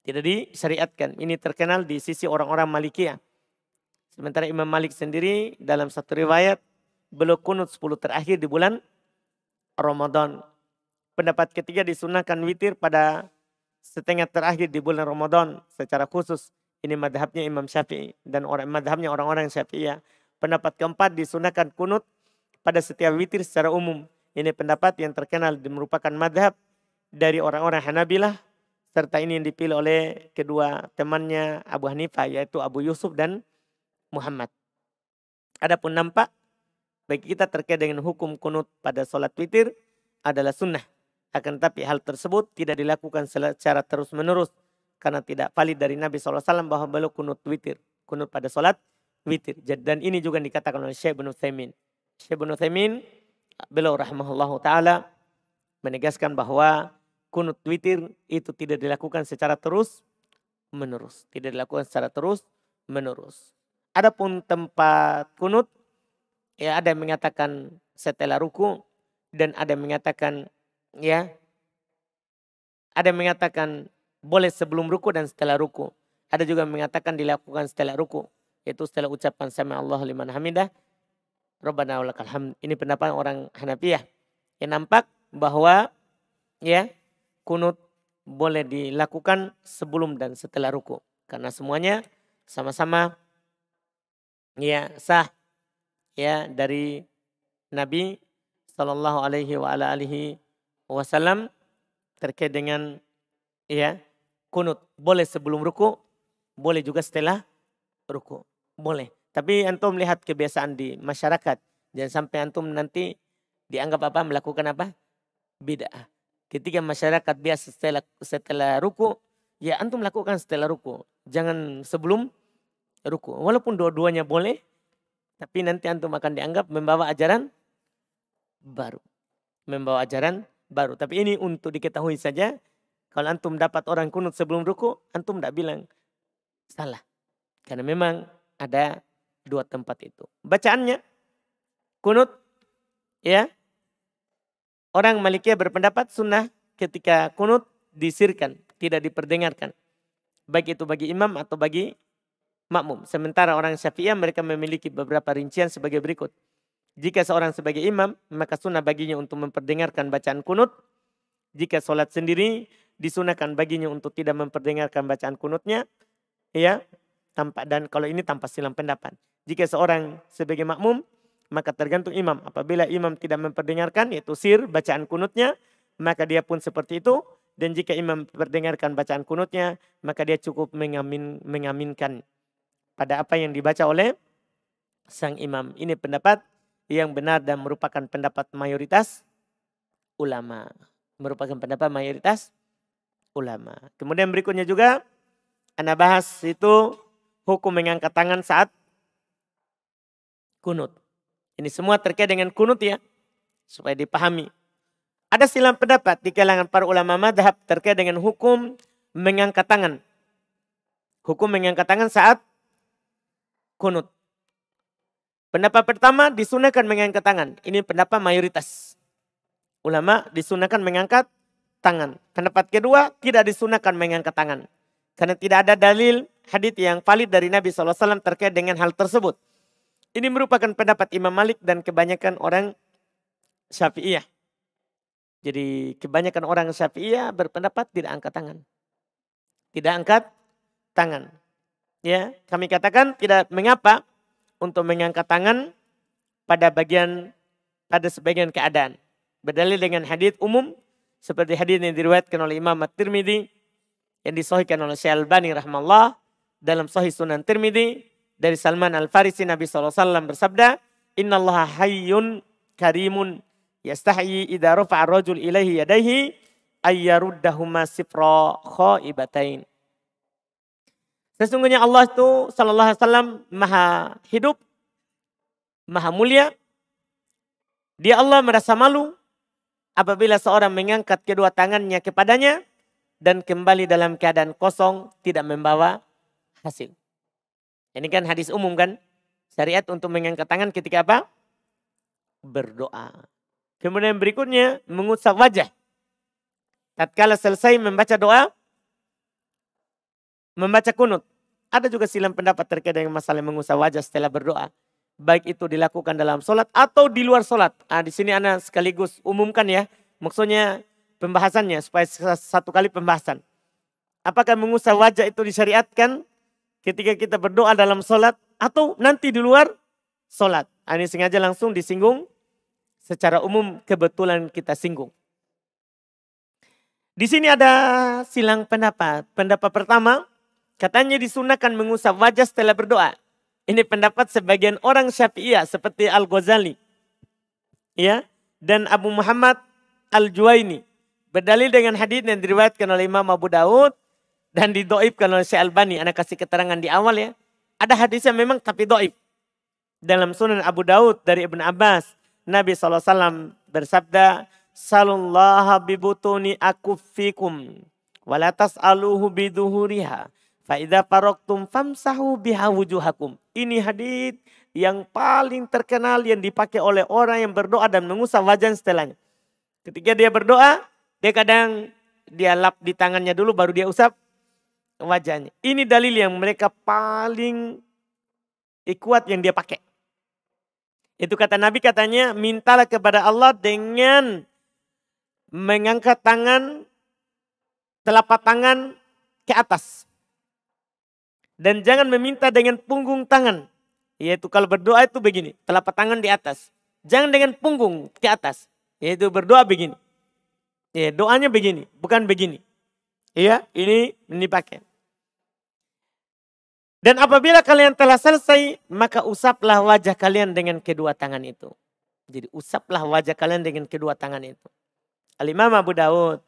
Tidak disyariatkan. Ini terkenal di sisi orang-orang Malikiyah. Sementara Imam Malik sendiri dalam satu riwayat beliau kunut 10 terakhir di bulan Ramadan. pendapat ketiga disunahkan witir pada setengah terakhir di bulan Ramadan secara khusus. Ini madhabnya Imam Syafi'i dan orang madhabnya orang-orang Syafi'iyah. Pendapat keempat disunahkan kunut pada setiap witir secara umum. Ini pendapat yang terkenal merupakan madhab dari orang-orang Hanabilah serta ini yang dipilih oleh kedua temannya Abu Hanifah yaitu Abu Yusuf dan Muhammad. Adapun nampak bagi kita terkait dengan hukum kunut pada sholat witir adalah sunnah. Akan tetapi hal tersebut tidak dilakukan secara terus menerus karena tidak valid dari Nabi SAW bahwa beliau kunut witir. Kunut pada sholat witir. Dan ini juga dikatakan oleh Syekh bin Uthaymin. Syekh bin Uthaymin beliau rahmahullah ta'ala menegaskan bahwa kunut witir itu tidak dilakukan secara terus menerus. Tidak dilakukan secara terus menerus. Adapun tempat kunut, ya ada yang mengatakan setelah ruku dan ada yang mengatakan ya ada yang mengatakan boleh sebelum ruku dan setelah ruku. Ada juga mengatakan dilakukan setelah ruku. Yaitu setelah ucapan sama Allah liman hamidah. Rabbana walakal hamd. Ini pendapat orang Hanafiyah. Yang nampak bahwa ya kunut boleh dilakukan sebelum dan setelah ruku. Karena semuanya sama-sama ya sah ya dari Nabi Shallallahu Alaihi Wasallam terkait dengan ya kunut. Boleh sebelum ruku, boleh juga setelah ruku. Boleh. Tapi antum melihat kebiasaan di masyarakat. Jangan sampai antum nanti dianggap apa melakukan apa? Bid'ah. Ketika masyarakat biasa setelah setelah ruku, ya antum lakukan setelah ruku. Jangan sebelum ruku. Walaupun dua-duanya boleh, tapi nanti antum akan dianggap membawa ajaran baru. Membawa ajaran baru. Tapi ini untuk diketahui saja kalau antum dapat orang kunut sebelum ruku, antum tidak bilang salah. Karena memang ada dua tempat itu. Bacaannya kunut ya. Orang Malikiyah berpendapat sunnah ketika kunut disirkan, tidak diperdengarkan. Baik itu bagi imam atau bagi makmum. Sementara orang Syafi'iyah mereka memiliki beberapa rincian sebagai berikut. Jika seorang sebagai imam, maka sunnah baginya untuk memperdengarkan bacaan kunut. Jika sholat sendiri, disunahkan baginya untuk tidak memperdengarkan bacaan kunutnya. Ya tanpa dan kalau ini tanpa silang pendapat. Jika seorang sebagai makmum maka tergantung imam. Apabila imam tidak memperdengarkan yaitu sir bacaan kunutnya maka dia pun seperti itu. Dan jika imam memperdengarkan bacaan kunutnya maka dia cukup mengamin, mengaminkan pada apa yang dibaca oleh sang imam. Ini pendapat yang benar dan merupakan pendapat mayoritas ulama merupakan pendapat mayoritas ulama. Kemudian berikutnya juga Anda bahas itu hukum mengangkat tangan saat kunut. Ini semua terkait dengan kunut ya. Supaya dipahami. Ada silam pendapat di kalangan para ulama madhab terkait dengan hukum mengangkat tangan. Hukum mengangkat tangan saat kunut. Pendapat pertama disunahkan mengangkat tangan. Ini pendapat mayoritas. Ulama disunahkan mengangkat tangan. Pendapat kedua, tidak disunahkan mengangkat tangan. Karena tidak ada dalil hadith yang valid dari Nabi SAW terkait dengan hal tersebut. Ini merupakan pendapat Imam Malik dan kebanyakan orang Syafi'iyah. Jadi kebanyakan orang Syafi'iyah berpendapat tidak angkat tangan. Tidak angkat tangan. Ya, kami katakan tidak mengapa untuk mengangkat tangan pada bagian pada sebagian keadaan. Berdalil dengan hadith umum seperti hadis yang diriwayatkan oleh Imam At-Tirmidzi yang disahihkan oleh Syekh Al-Bani rahmallah dalam Sahih Sunan Tirmidzi dari Salman Al-Farisi Nabi SAW bersabda, Inna Allah hayyun karimun yastahyi idha rafa'a rajul ilaihi yadaihi ayyaruddahuma sifra khaibatain. Sesungguhnya Allah itu sallallahu alaihi wasallam maha hidup, maha mulia. Dia Allah merasa malu apabila seorang mengangkat kedua tangannya kepadanya dan kembali dalam keadaan kosong tidak membawa hasil. Ini kan hadis umum kan? Syariat untuk mengangkat tangan ketika apa? Berdoa. Kemudian berikutnya mengusap wajah. Tatkala selesai membaca doa, membaca kunut. Ada juga silam pendapat terkait dengan masalah mengusap wajah setelah berdoa baik itu dilakukan dalam sholat atau di luar sholat. Nah, di sini anak sekaligus umumkan ya. Maksudnya pembahasannya supaya satu kali pembahasan. Apakah mengusap wajah itu disyariatkan ketika kita berdoa dalam sholat atau nanti di luar sholat. Ah, ini sengaja langsung disinggung secara umum kebetulan kita singgung. Di sini ada silang pendapat. Pendapat pertama, katanya disunahkan mengusap wajah setelah berdoa. Ini pendapat sebagian orang Syafi'iyah seperti Al-Ghazali. Ya, dan Abu Muhammad Al-Juwaini. Berdalil dengan hadis yang diriwayatkan oleh Imam Abu Daud dan didoibkan oleh Syekh Albani. Anda kasih keterangan di awal ya. Ada hadisnya memang tapi doib. Dalam sunan Abu Daud dari Ibn Abbas. Nabi SAW bersabda. Salullaha bibutuni akufikum. Walatas aluhu biduhuriha. Fa'idha paroktum famsahu biha wujuhakum. Ini hadis yang paling terkenal yang dipakai oleh orang yang berdoa dan mengusap wajah setelahnya. Ketika dia berdoa, dia kadang dia lap di tangannya dulu baru dia usap wajahnya. Ini dalil yang mereka paling kuat yang dia pakai. Itu kata Nabi katanya, mintalah kepada Allah dengan mengangkat tangan, telapak tangan ke atas. Dan jangan meminta dengan punggung tangan. Yaitu kalau berdoa itu begini, telapak tangan di atas. Jangan dengan punggung ke atas. Yaitu berdoa begini. Ya, doanya begini, bukan begini. Iya, ini ini pakai. Dan apabila kalian telah selesai, maka usaplah wajah kalian dengan kedua tangan itu. Jadi usaplah wajah kalian dengan kedua tangan itu. Al-Imam Abu Dawud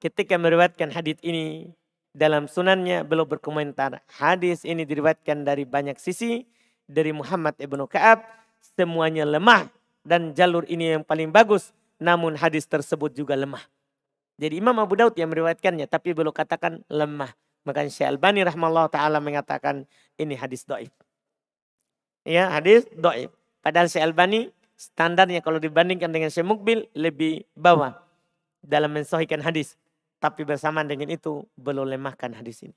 ketika meriwayatkan hadis ini dalam sunannya belum berkomentar. Hadis ini diriwayatkan dari banyak sisi. Dari Muhammad ibnu Ka'ab. Semuanya lemah. Dan jalur ini yang paling bagus. Namun hadis tersebut juga lemah. Jadi Imam Abu Daud yang meriwayatkannya. Tapi belum katakan lemah. Maka Syekh Albani rahmallahu taala mengatakan ini hadis doif. Ya, hadis doif. Padahal Syekh Albani standarnya kalau dibandingkan dengan Syekh Mukbil lebih bawah dalam mensohikan hadis. Tapi bersamaan dengan itu belum lemahkan hadis ini.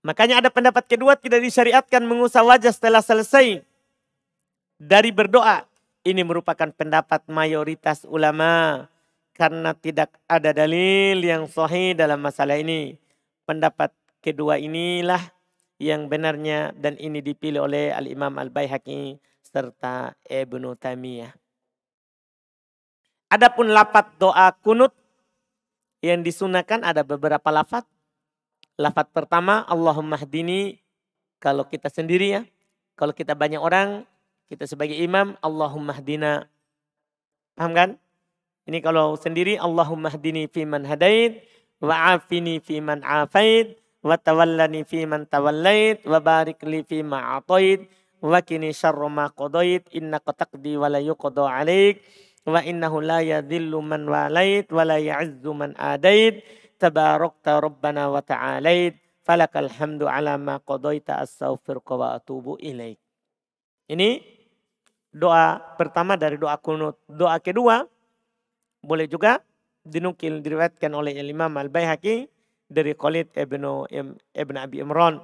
Makanya ada pendapat kedua tidak disyariatkan mengusap wajah setelah selesai dari berdoa. Ini merupakan pendapat mayoritas ulama karena tidak ada dalil yang sahih dalam masalah ini. Pendapat kedua inilah yang benarnya dan ini dipilih oleh Al-Imam Al-Baihaqi serta Ibnu Taimiyah. Adapun lafat doa kunut yang disunahkan ada beberapa lafat. Lafat pertama Allahumma hdini kalau kita sendiri ya. Kalau kita banyak orang, kita sebagai imam Allahumma hdina. Paham kan? Ini kalau sendiri Allahumma hdini fi man hadait wa afini fi man afait wa tawallani fi man tawallait wa barik li fi ma atait wa kini syarra ma qadait innaka taqdi wa la yuqda alaik wa innahu la yadhillu man walait wa la ya'izzu man adait tabarakta rabbana wa ta'alait falakal hamdu ala ma qadaita astaghfiruka wa atubu ilaik. Ini doa pertama dari doa kunut. Doa kedua boleh juga dinukil diriwayatkan oleh Imam Al-Baihaqi dari Khalid ibnu ibn Abi Imran.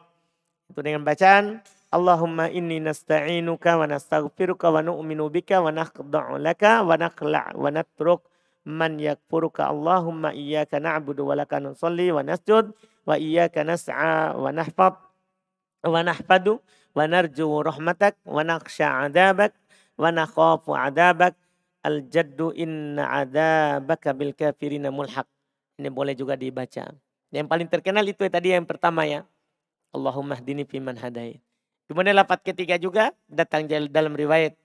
Itu dengan bacaan Allahumma inni nasta'inuka wa nastaghfiruka wa nu'minu bika wa nakhda'u laka wa naqla' wa natruk man yakfuruka Allahumma iyyaka na'budu wa laka nusalli wa nasjud wa iyyaka nas'a wa nahfad wa nahfadu wa narju rahmatak wa nakhsha 'adabak wa nakhafu 'adabak al jaddu inna adabaka bil kafirina mulhaq. Ini boleh juga dibaca. Yang paling terkenal itu tadi yang pertama ya. Allahumma hdini fiman hadait. Kemudian lapat ketiga juga datang dalam riwayat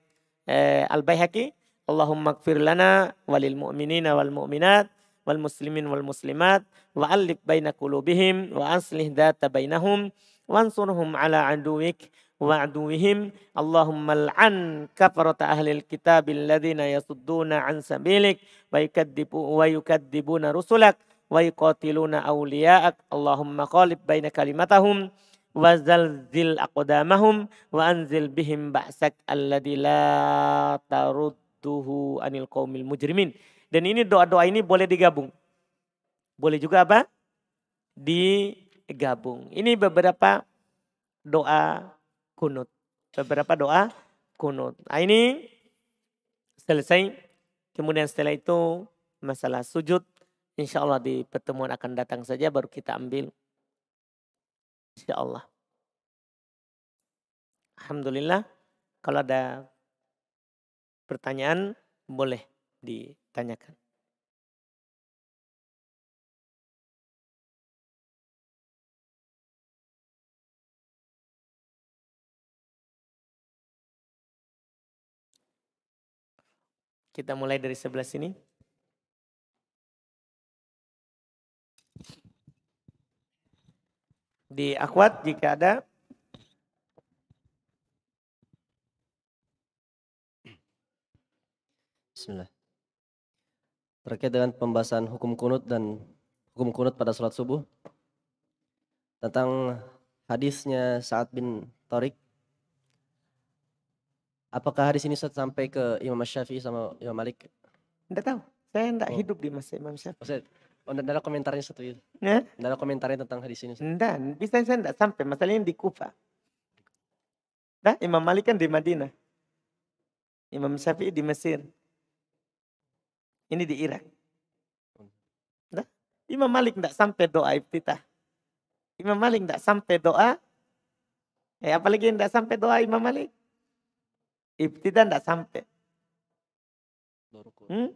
eh, Al Baihaqi, Allahumma kfir lana walil mu'minina wal mu'minat wal muslimin wal muslimat wa alif baina qulubihim wa aslih data bainahum wansurhum ala aduwik wa aduwihim. Allahumma al'an kafarata ahlil kitab alladhina yasudduna an sabilik wa yukaddibu wa yukaddibuna rusulak wa yuqatiluna awliya'ak. Allahumma qalib baina kalimatahum wazalzil aqdamahum wa anzil bihim ba'sak alladzi la tarudduhu anil qaumil mujrimin. Dan ini doa-doa ini boleh digabung. Boleh juga apa? Digabung. Ini beberapa doa kunut. Beberapa doa kunut. Nah, ini selesai. Kemudian setelah itu masalah sujud. insyaallah di pertemuan akan datang saja baru kita ambil Insya Allah. Alhamdulillah. Kalau ada pertanyaan boleh ditanyakan. Kita mulai dari sebelah sini. Di akwat jika ada. Bismillah. Terkait dengan pembahasan hukum kunut dan hukum kunut pada sholat subuh. Tentang hadisnya Sa'ad bin Tariq Apakah hadis ini sampai ke Imam Syafi'i sama Imam Malik? Tidak tahu. Saya tidak oh. hidup di masa Imam Syafi'i. Oh, ada komentarnya satu itu? Ya? Ada komentarnya tentang hadis ini? Tidak, bisa saya tidak sampai. Masalahnya di Kufa. Nah, Imam Malik kan di Madinah. Imam Syafi'i di Mesir. Ini di Irak. Nah, Imam Malik tidak sampai doa iftitah. Imam Malik tidak sampai doa. Eh, apalagi tidak sampai doa Imam Malik. Ibtidah tidak sampai. Hmm?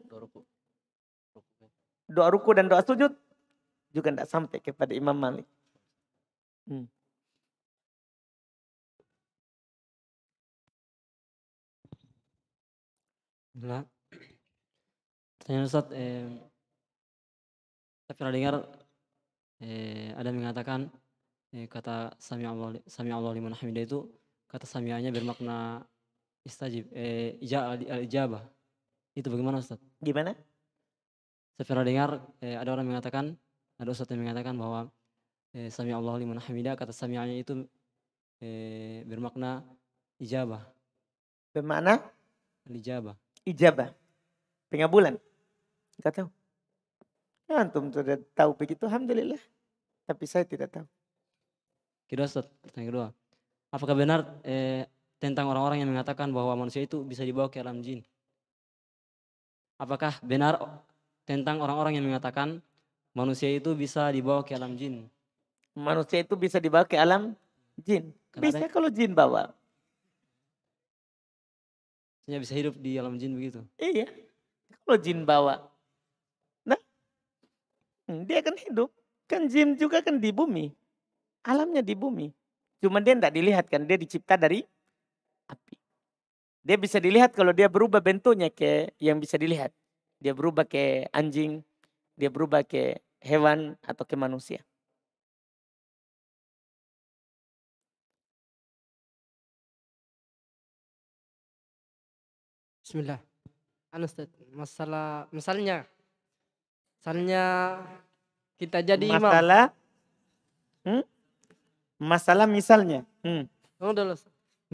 Doa ruku. Dan doa sujud juga tidak sampai kepada Imam Malik. Hmm. Nah, tanya Ustaz, eh, saya pernah dengar eh, ada mengatakan eh, kata Sami Allah Sami Allah liman hamidah itu kata samianya bermakna istajib eh al ijabah itu bagaimana Ustaz? Gimana? Saya pernah dengar eh, ada orang mengatakan ada Ustaz yang mengatakan bahwa eh, sami Allah liman hamidah kata sami'anya itu eh, bermakna ijabah. Bermakna? Ijabah. Ijabah. Pengabulan. Enggak tahu. Ya, antum sudah tahu begitu, alhamdulillah. Tapi saya tidak tahu. Kedua Ustaz, pertanyaan kedua. Apakah benar eh, tentang orang-orang yang mengatakan bahwa manusia itu bisa dibawa ke alam jin. Apakah benar tentang orang-orang yang mengatakan manusia itu bisa dibawa ke alam jin? Manusia itu bisa dibawa ke alam jin. Bisa kalau jin bawa. Maksudnya bisa hidup di alam jin begitu? Iya. Kalau jin bawa. Nah, hmm, dia akan hidup. Kan jin juga kan di bumi. Alamnya di bumi. Cuma dia tidak dilihat kan. Dia dicipta dari api. Dia bisa dilihat kalau dia berubah bentuknya ke yang bisa dilihat. Dia berubah ke anjing, dia berubah ke hewan atau ke manusia. Bismillah. Anu masalah misalnya misalnya kita jadi masalah, imam. Masalah hmm? Masalah misalnya. Hmm. Oh,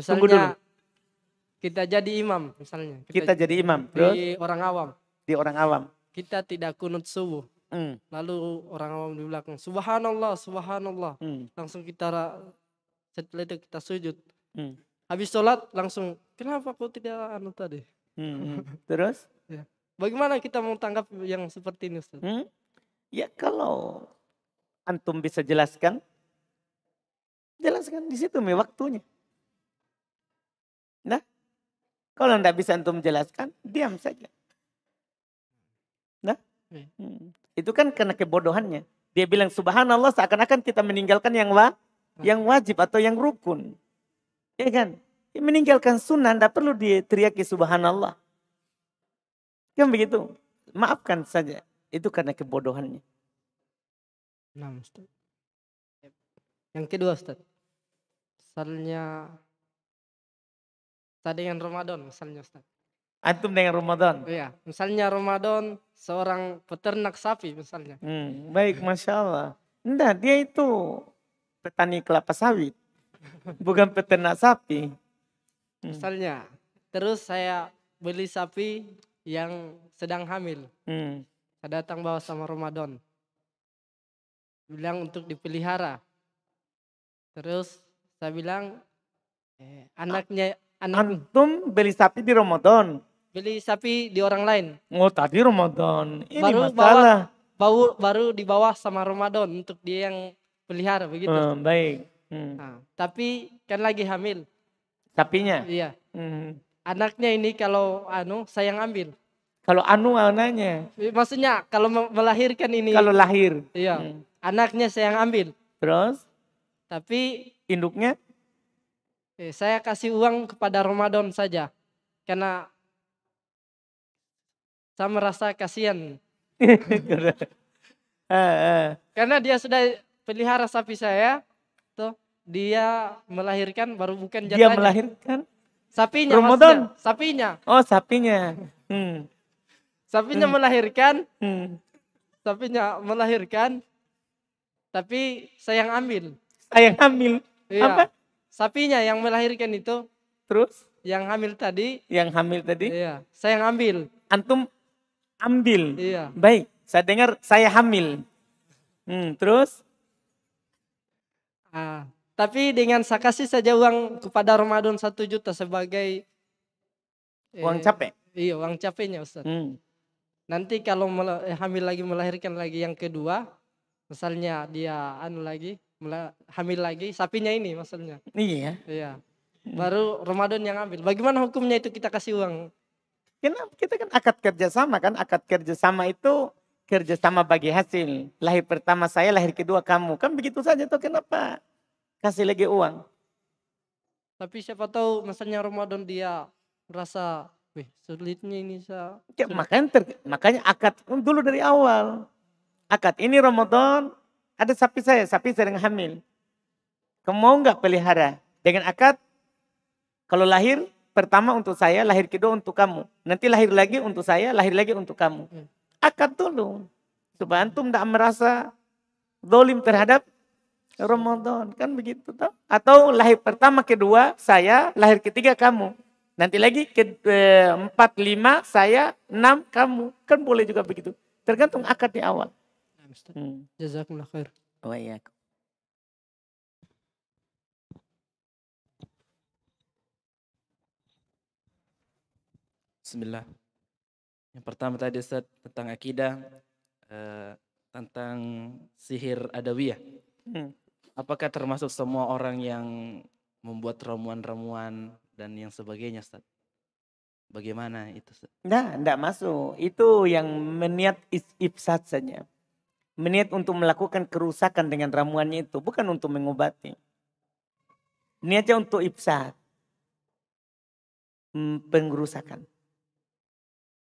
Misalnya kita jadi imam misalnya. Kita, kita jadi imam. Terus? Di orang awam. Di orang awam. Kita tidak kunut subuh. Hmm. Lalu orang awam di belakang, subhanallah, subhanallah. Hmm. Langsung kita setelah itu kita sujud. Hmm. Habis sholat langsung, kenapa kok tidak anu tadi? Hmm. hmm. Terus? ya. Bagaimana kita mau tanggap yang seperti ini Ustaz? Hmm? Ya kalau antum bisa jelaskan, jelaskan di situ nih waktunya. Nah, kalau tidak bisa antum jelaskan, diam saja. Iya. hmm. itu kan karena kebodohannya. Dia bilang subhanallah seakan-akan kita meninggalkan yang wa, hmm. yang wajib atau yang rukun. Ya kan? Dia meninggalkan sunnah, tidak perlu diteriaki subhanallah. Kan begitu? Maafkan saja. Itu karena kebodohannya. Nah, Ustaz. Yang kedua, Ustaz. Misalnya Tadi dengan Ramadan misalnya Ustaz. Antum dengan Ramadan? Iya, misalnya Ramadan seorang peternak sapi misalnya. Hmm, baik, Masya Allah. Enggak, dia itu petani kelapa sawit. <laughs> Bukan peternak sapi. Hmm. Misalnya, terus saya beli sapi yang sedang hamil. Hmm. Saya datang bawa sama Ramadan. Bilang untuk dipelihara. Terus saya bilang, eh, anaknya Anak. Antum beli sapi di Ramadan. Beli sapi di orang lain. Oh tadi Ramadan. Ini Baru masalah. Baru baru di bawah sama Ramadan untuk dia yang pelihara begitu. Hmm, baik. Hmm. Nah, tapi kan lagi hamil. Sapinya. Iya. Hmm. Anaknya ini kalau anu saya yang ambil. Kalau anu anaknya. Maksudnya kalau me- melahirkan ini. Kalau lahir. Iya. Hmm. Anaknya saya yang ambil. Terus Tapi induknya eh, saya kasih uang kepada Ramadan saja. Karena saya merasa kasihan. Ah, <laughs> ah. Karena dia sudah pelihara sapi saya, tuh dia melahirkan baru bukan Dia jatahnya. melahirkan. Sapinya Ramadan? sapinya. Oh sapinya. Hmm. Sapinya Hmm. melahirkan, Hmm. sapinya melahirkan. Tapi saya yang ambil. Saya yang hamil. Iya. Apa? Sapinya yang melahirkan itu, Terus yang hamil tadi, yang hamil tadi. iya, saya yang ambil. Antum ambil. Iya. Baik. Saya dengar saya hamil. Hmm. Terus Ah, tapi dengan saya kasih saja uang kepada Ramadan satu juta sebagai uang eh, capek. Iya, uang capeknya Ustaz. Hmm. Nanti kalau eh, hamil lagi melahirkan lagi yang kedua, misalnya dia anu lagi hamil lagi, sapinya ini maksudnya. Iya. Iya. Baru Ramadan yang ambil. Bagaimana hukumnya itu kita kasih uang? Kenapa kita kan akad kerjasama kan? Akad kerjasama itu kerjasama bagi hasil. Lahir pertama saya, lahir kedua kamu. Kan begitu saja tuh kenapa? Kasih lagi uang. Tapi siapa tahu misalnya Ramadan dia merasa, wih sulitnya ini saya. Ya, makanya, ter- makanya akad dulu dari awal. Akad ini Ramadan, ada sapi saya, sapi sedang hamil. Kamu mau nggak pelihara? Dengan akad, kalau lahir pertama untuk saya, lahir kedua untuk kamu. Nanti lahir lagi untuk saya, lahir lagi untuk kamu. Hmm. Akad dulu. Supaya antum tidak merasa dolim terhadap Ramadan. Kan begitu toh? Atau lahir pertama, kedua saya, lahir ketiga kamu. Nanti lagi ke eh, empat, lima, saya, enam, kamu. Kan boleh juga begitu. Tergantung akad di awal. Hmm. Jazakumullah khair. Oh iya. Bismillah. Yang pertama tadi Ustaz tentang akidah, eh, tentang sihir adawiyah. Hmm. Apakah termasuk semua orang yang membuat ramuan-ramuan dan yang sebagainya Ustaz? Bagaimana itu Ustaz? Nah, enggak masuk. Itu yang meniat ifsad saja. Meniat untuk melakukan kerusakan dengan ramuannya itu. Bukan untuk mengobati. Niatnya untuk ifsad. Hmm,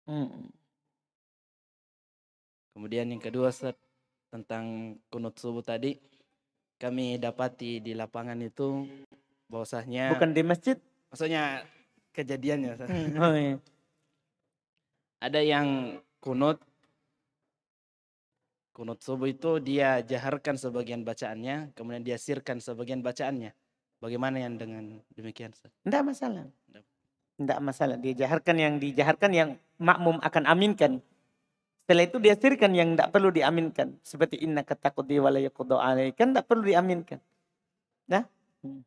Hmm. Kemudian yang kedua Ustaz tentang kunut subuh tadi kami dapati di lapangan itu bahwasanya Bukan di masjid. maksudnya kejadiannya Ustaz. Hmm, Oh, iya. ada yang kunut kunut subuh itu dia jaharkan sebagian bacaannya kemudian dia sirkan sebagian bacaannya bagaimana yang dengan demikian Ustaz? Enggak masalah. Nggak. Enggak masalah. Dijaharkan yang dijaharkan yang makmum akan aminkan. Setelah itu dia sirkan yang enggak perlu diaminkan. Seperti inna katakut di walayakudu alaih. Kan enggak perlu diaminkan. Nah. Hmm.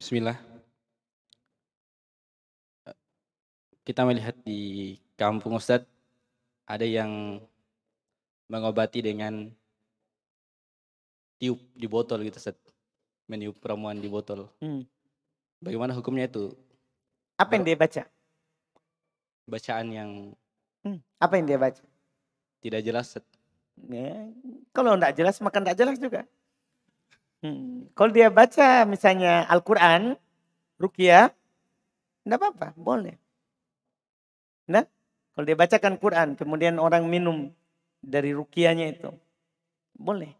Bismillah. Kita melihat di kampung Ustadz ada yang mengobati dengan tiup di botol gitu Ustadz. Meniup ramuan di botol. Hmm. Bagaimana hukumnya itu? Apa yang dia baca? Bacaan yang Hmm. Apa yang dia baca? tidak jelas Ustadz. Ya, kalau enggak jelas maka enggak jelas juga. Hmm. Kalau dia baca misalnya Al-Quran, Rukia, enggak apa-apa, boleh. Nah, kalau dia bacakan Quran, kemudian orang minum dari rukianya itu, boleh.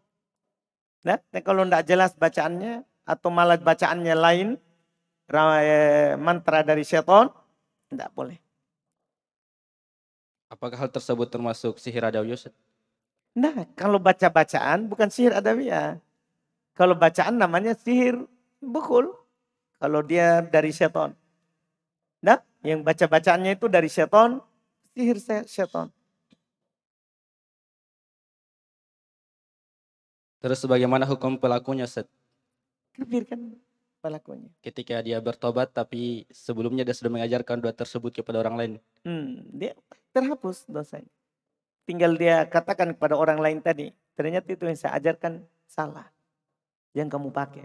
Nah, kalau enggak jelas bacaannya, atau malah bacaannya lain, eh, mantra dari setan, enggak boleh. Apakah hal tersebut termasuk sihir adawi Ustadz? Nah, kalau baca bacaan bukan sihir adawiyah. Kalau bacaan namanya sihir bukul. Kalau dia dari setan. Nah, yang baca bacaannya itu dari setan, sihir se- Terus bagaimana hukum pelakunya Ustaz? Kafir kan pelakunya. Ketika dia bertobat tapi sebelumnya dia sudah mengajarkan doa tersebut kepada orang lain. Hmm, dia terhapus dosanya. Tinggal dia katakan kepada orang lain tadi, ternyata itu yang saya ajarkan salah. Yang kamu pakai.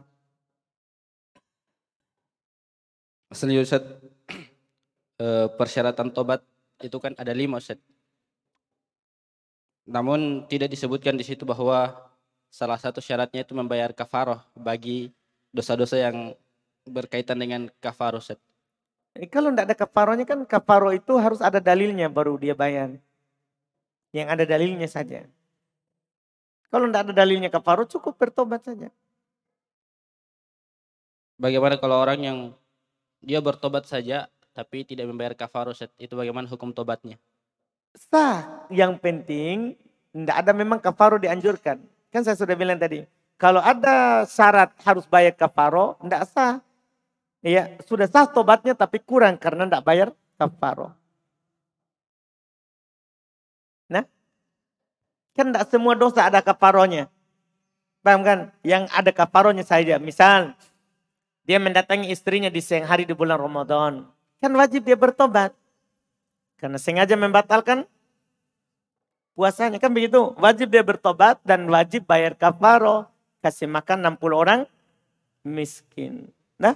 Selanjutnya Ustaz, <clears throat> eh, persyaratan tobat itu kan ada lima Ustaz. Namun tidak disebutkan di situ bahwa salah satu syaratnya itu membayar kafaroh bagi dosa-dosa yang berkaitan dengan kafaroh. Eh, kalau tidak ada kafarohnya kan kafaroh itu harus ada dalilnya baru dia bayar. Yang ada dalilnya saja. Kalau tidak ada dalilnya kafaroh cukup bertobat saja. Bagaimana kalau orang yang dia bertobat saja tapi tidak membayar kafaroh itu bagaimana hukum tobatnya? Sah. Yang penting tidak ada memang kafaroh dianjurkan. Kan saya sudah bilang tadi, kalau ada syarat harus bayar kafaro, tidak sah. Ya, sudah sah tobatnya tapi kurang karena tidak bayar kafaro. Nah, kan tidak semua dosa ada kafaronya. Paham kan? Yang ada kafaronya saja. Misal, dia mendatangi istrinya di siang hari di bulan Ramadan. Kan wajib dia bertobat. Karena sengaja membatalkan puasanya kan begitu. Wajib dia bertobat dan wajib bayar kafaro. Kasih makan 60 orang miskin. Nah.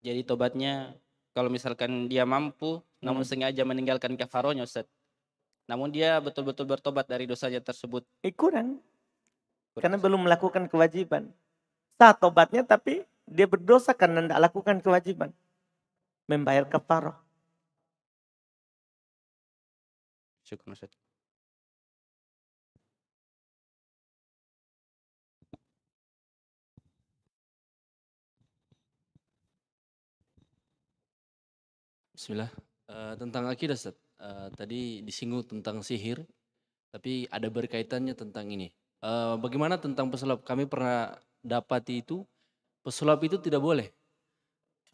Jadi tobatnya kalau misalkan dia mampu hmm. namun sengaja meninggalkan kafaronya Ustaz. Namun dia betul-betul bertobat dari dosanya tersebut. Eh, kurang. Karena belum melakukan kewajiban. Sah tobatnya tapi dia berdosa karena tidak lakukan kewajiban. Membayar kafaroh. Syukur Ustaz. Bismillah. Uh, tentang akidah. Uh, tadi disinggung tentang sihir, tapi ada berkaitannya tentang ini. Uh, bagaimana tentang pesulap? Kami pernah dapati itu, pesulap itu tidak boleh.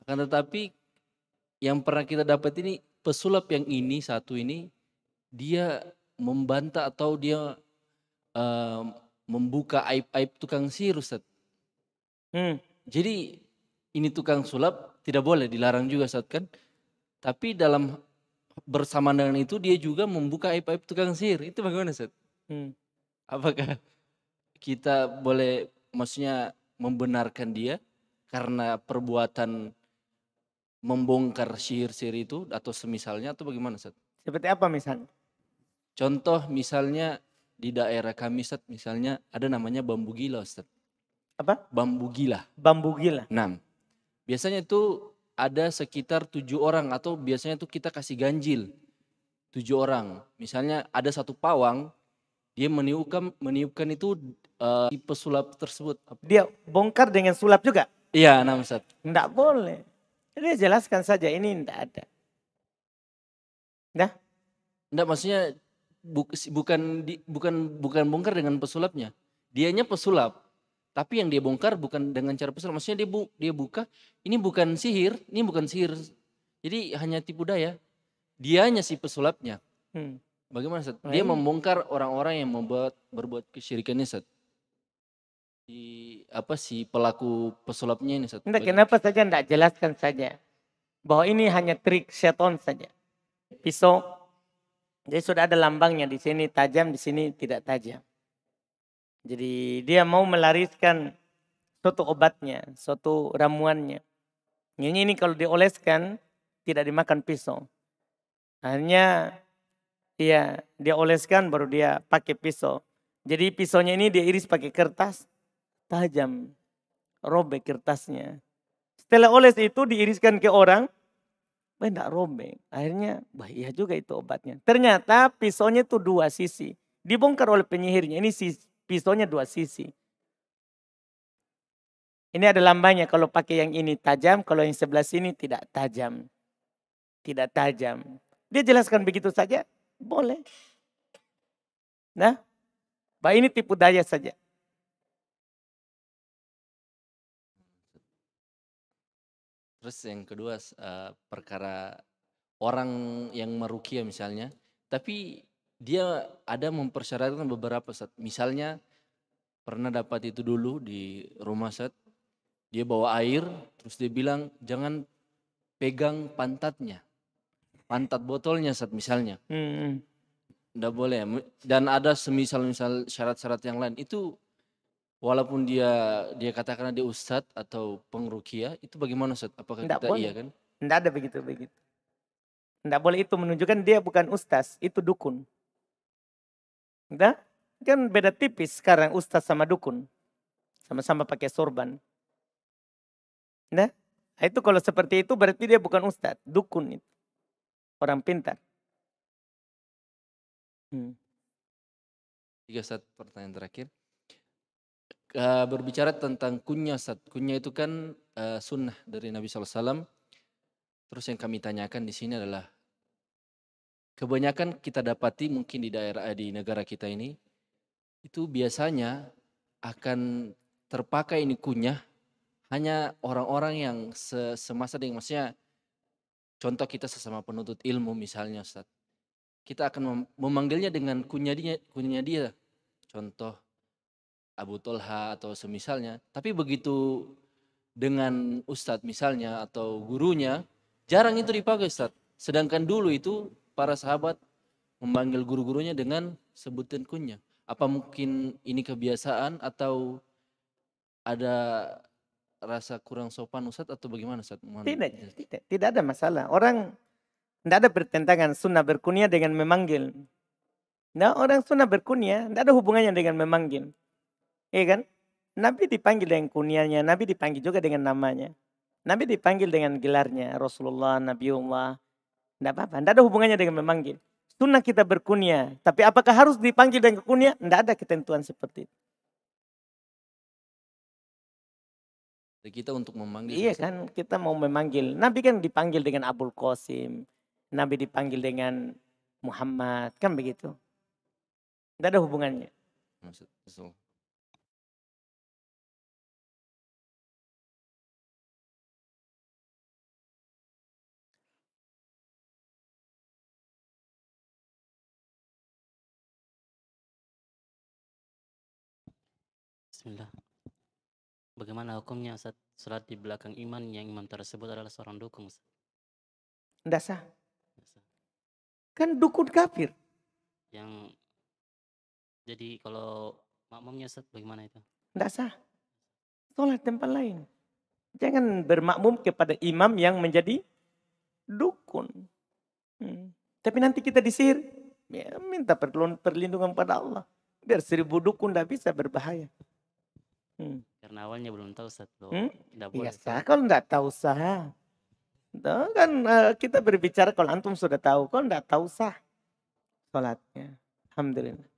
Akan tetapi yang pernah kita dapat ini, pesulap yang ini, satu ini, dia membantah atau dia uh, membuka aib-aib tukang sihir Ustaz. Hmm. Jadi ini tukang sulap tidak boleh dilarang juga Ustaz kan. Tapi dalam bersama dengan itu dia juga membuka aib-aib tukang sihir. Itu bagaimana Ustaz? Hmm. Apakah kita boleh maksudnya membenarkan dia karena perbuatan membongkar sihir-sihir itu atau semisalnya atau bagaimana Ustaz? Seperti apa misalnya? Contoh misalnya di daerah kami Ustaz, misalnya ada namanya bambu gila Ustaz. Apa? Bambu gila. Bambu gila. Nah, biasanya itu ada sekitar tujuh orang atau biasanya itu kita kasih ganjil tujuh orang. Misalnya ada satu pawang, dia meniupkan meniupkan itu uh, di pesulap tersebut. Dia bongkar dengan sulap juga? Iya, nah Ustaz. Enggak boleh. Dia jelaskan saja ini enggak ada. Nah? Enggak maksudnya bukan bukan bukan bongkar dengan pesulapnya. Dianya pesulap. Tapi yang dia bongkar bukan dengan cara pesulap. Maksudnya dia bu, dia buka, ini bukan sihir, ini bukan sihir. Jadi hanya tipu daya. Dianya si pesulapnya. Hmm. Bagaimana Seth? Dia membongkar orang-orang yang membuat berbuat kesyirikan ini Seth. Di apa sih pelaku pesulapnya ini Seth? Enggak, kenapa saja enggak jelaskan saja. Bahwa ini hanya trik seton saja. Pisau jadi sudah ada lambangnya di sini tajam, di sini tidak tajam. Jadi dia mau melariskan suatu obatnya, suatu ramuannya. Ini, ini kalau dioleskan tidak dimakan pisau. Hanya dia dia oleskan baru dia pakai pisau. Jadi pisaunya ini dia iris pakai kertas tajam, robek kertasnya. Setelah oles itu diiriskan ke orang, Bah, enggak robek. Akhirnya, bahaya juga itu obatnya. Ternyata pisaunya itu dua sisi. Dibongkar oleh penyihirnya. Ini pisaunya dua sisi. Ini ada lambangnya. Kalau pakai yang ini tajam, kalau yang sebelah sini tidak tajam. Tidak tajam. Dia jelaskan begitu saja, boleh. Nah, bah ini tipu daya saja. Terus yang kedua uh, perkara orang yang merukia misalnya, tapi dia ada mempersyaratkan beberapa saat misalnya pernah dapat itu dulu di rumah saat dia bawa air terus dia bilang jangan pegang pantatnya pantat botolnya saat misalnya Hmm. Nggak boleh. Dan ada semisal misal syarat-syarat yang lain itu walaupun dia dia katakan dia ustadz atau pengrukia itu bagaimana Ustaz? Apakah Nggak kita boleh. iya kan? Tidak ada begitu begitu. Tidak boleh itu menunjukkan dia bukan ustaz, itu dukun. Udah? Kan beda tipis sekarang ustaz sama dukun. Sama-sama pakai sorban. Nah, itu kalau seperti itu berarti dia bukan ustaz, dukun itu. Orang pintar. Hmm. Tiga saat pertanyaan terakhir. Eh, berbicara tentang kunyah Ustaz. Kunyah itu kan eh, sunnah dari Nabi SAW. Terus yang kami tanyakan di sini adalah kebanyakan kita dapati mungkin di daerah eh, di negara kita ini itu biasanya akan terpakai ini kunyah hanya orang-orang yang se- semasa dengan maksudnya contoh kita sesama penuntut ilmu misalnya Ustaz. Kita akan mem- memanggilnya dengan kunyah dia, kunyah dia. Contoh Abu Tolha atau semisalnya. Tapi begitu dengan Ustadz misalnya atau gurunya, jarang itu dipakai Ustadz. Sedangkan dulu itu para sahabat memanggil guru-gurunya dengan sebutan kunyah. Apa mungkin ini kebiasaan atau ada rasa kurang sopan Ustadz atau bagaimana Ustadz? Mohon Tidak, tidak, tidak ada masalah. Orang tidak ada pertentangan sunnah berkunyah dengan memanggil. Nah, orang sunnah berkunyah tidak ada hubungannya dengan memanggil. Iya kan? Nabi dipanggil dengan kunyahnya, Nabi dipanggil juga dengan namanya. Nabi dipanggil dengan gelarnya, Rasulullah, Nabiullah. Tidak apa-apa, tidak ada hubungannya dengan memanggil. Sunnah kita berkunyah, tapi apakah harus dipanggil dengan kunyah? Tidak ada ketentuan seperti itu. Kita untuk memanggil Iya kan, kita mau memanggil. Nabi kan dipanggil dengan Abul Qasim. Nabi dipanggil dengan Muhammad. Kan begitu. Tidak ada hubungannya. Ustadz. Bismillah. Bagaimana hukumnya saat sholat di belakang iman yang imam tersebut adalah seorang dukun? Tidak sah. Kan dukun kafir. Yang jadi kalau makmumnya Ustaz bagaimana itu? Tidak sah. Sholat tempat lain. Jangan bermakmum kepada imam yang menjadi dukun. Hmm. Tapi nanti kita disihir. Ya, minta perlindungan pada Allah. Biar seribu dukun tidak bisa berbahaya. Hmm. Karena awalnya belum tahu Ustaz. Loh, Hmm? Tidak Iya boleh. sah, kalau enggak tahu sah. Tuh, kan eh, kita berbicara kalau antum sudah tahu, kalau enggak tahu sah sholatnya. Alhamdulillah.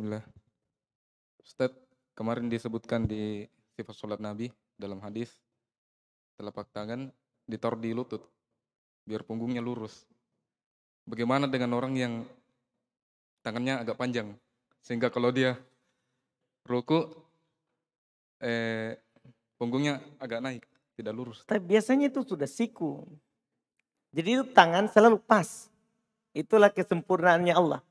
Bismillah. Ustadz, kemarin disebutkan di sifat sholat Nabi dalam hadis telapak tangan ditaruh di lutut biar punggungnya lurus. Bagaimana dengan orang yang tangannya agak panjang sehingga kalau dia ruku eh, punggungnya agak naik, tidak lurus. Tapi biasanya itu sudah siku. Jadi itu tangan selalu pas. Itulah kesempurnaannya Allah.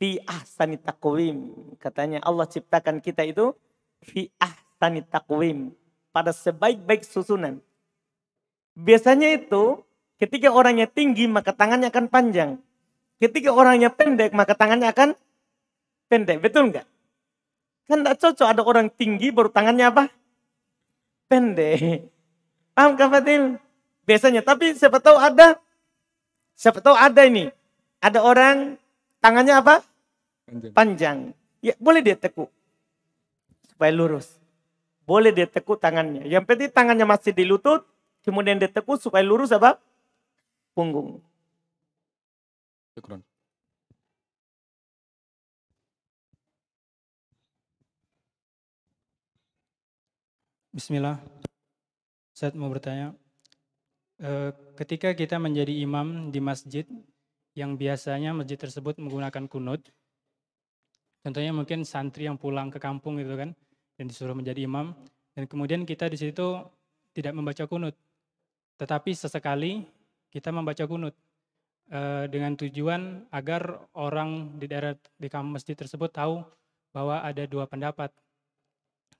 Fi ahsani taqwim. Katanya Allah ciptakan kita itu fi ahsani taqwim. Pada sebaik-baik susunan. Biasanya itu ketika orangnya tinggi maka tangannya akan panjang. Ketika orangnya pendek maka tangannya akan pendek. Betul nggak? Kan tidak cocok ada orang tinggi baru tangannya apa? Pendek. <laughs> Paham Kak Fatil? Biasanya. Tapi siapa tahu ada. Siapa tahu ada ini. Ada orang tangannya apa? Panjang. Panjang. Ya boleh dia tekuk. Supaya lurus. Boleh dia tekuk tangannya. Yang penting tangannya masih di lutut. Kemudian dia tekuk supaya lurus apa? Punggung. Syukron. Bismillah. Saya mau bertanya, eh, ketika kita menjadi imam di masjid yang biasanya masjid tersebut menggunakan kunut, contohnya mungkin santri yang pulang ke kampung gitu kan, dan disuruh menjadi imam, dan kemudian kita di situ tidak membaca kunut. Tetapi sesekali kita membaca kunut dengan tujuan agar orang di daerah di masjid tersebut tahu bahwa ada dua pendapat.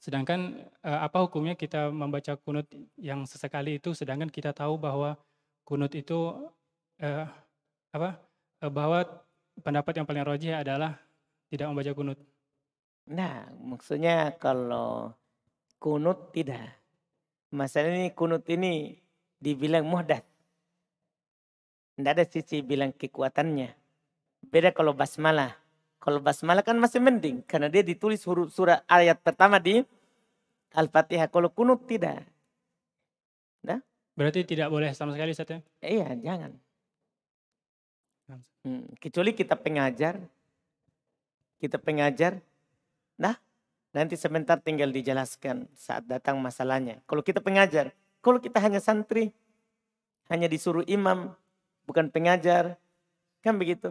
Sedangkan eh, apa hukumnya kita membaca kunut yang sesekali itu sedangkan kita tahu bahwa kunut itu eh, apa eh, bahwa pendapat yang paling rojih adalah tidak membaca kunut. Nah, maksudnya kalau kunut tidak. Masalah ini kunut ini dibilang muhdat. Tidak ada sisi bilang kekuatannya. Beda kalau basmalah. Kalau basmalah kan masih mending. Karena dia ditulis huruf surah ayat pertama di Al-Fatihah. Kalau kunut tidak. Nah? Berarti tidak boleh sama sekali Ustaz ya? Iya, jangan. Hmm, kecuali kita pengajar. Kita pengajar. Nah, nanti sebentar tinggal dijelaskan saat datang masalahnya. Kalau kita pengajar, kalau kita hanya santri, hanya disuruh imam, bukan pengajar. Kan begitu.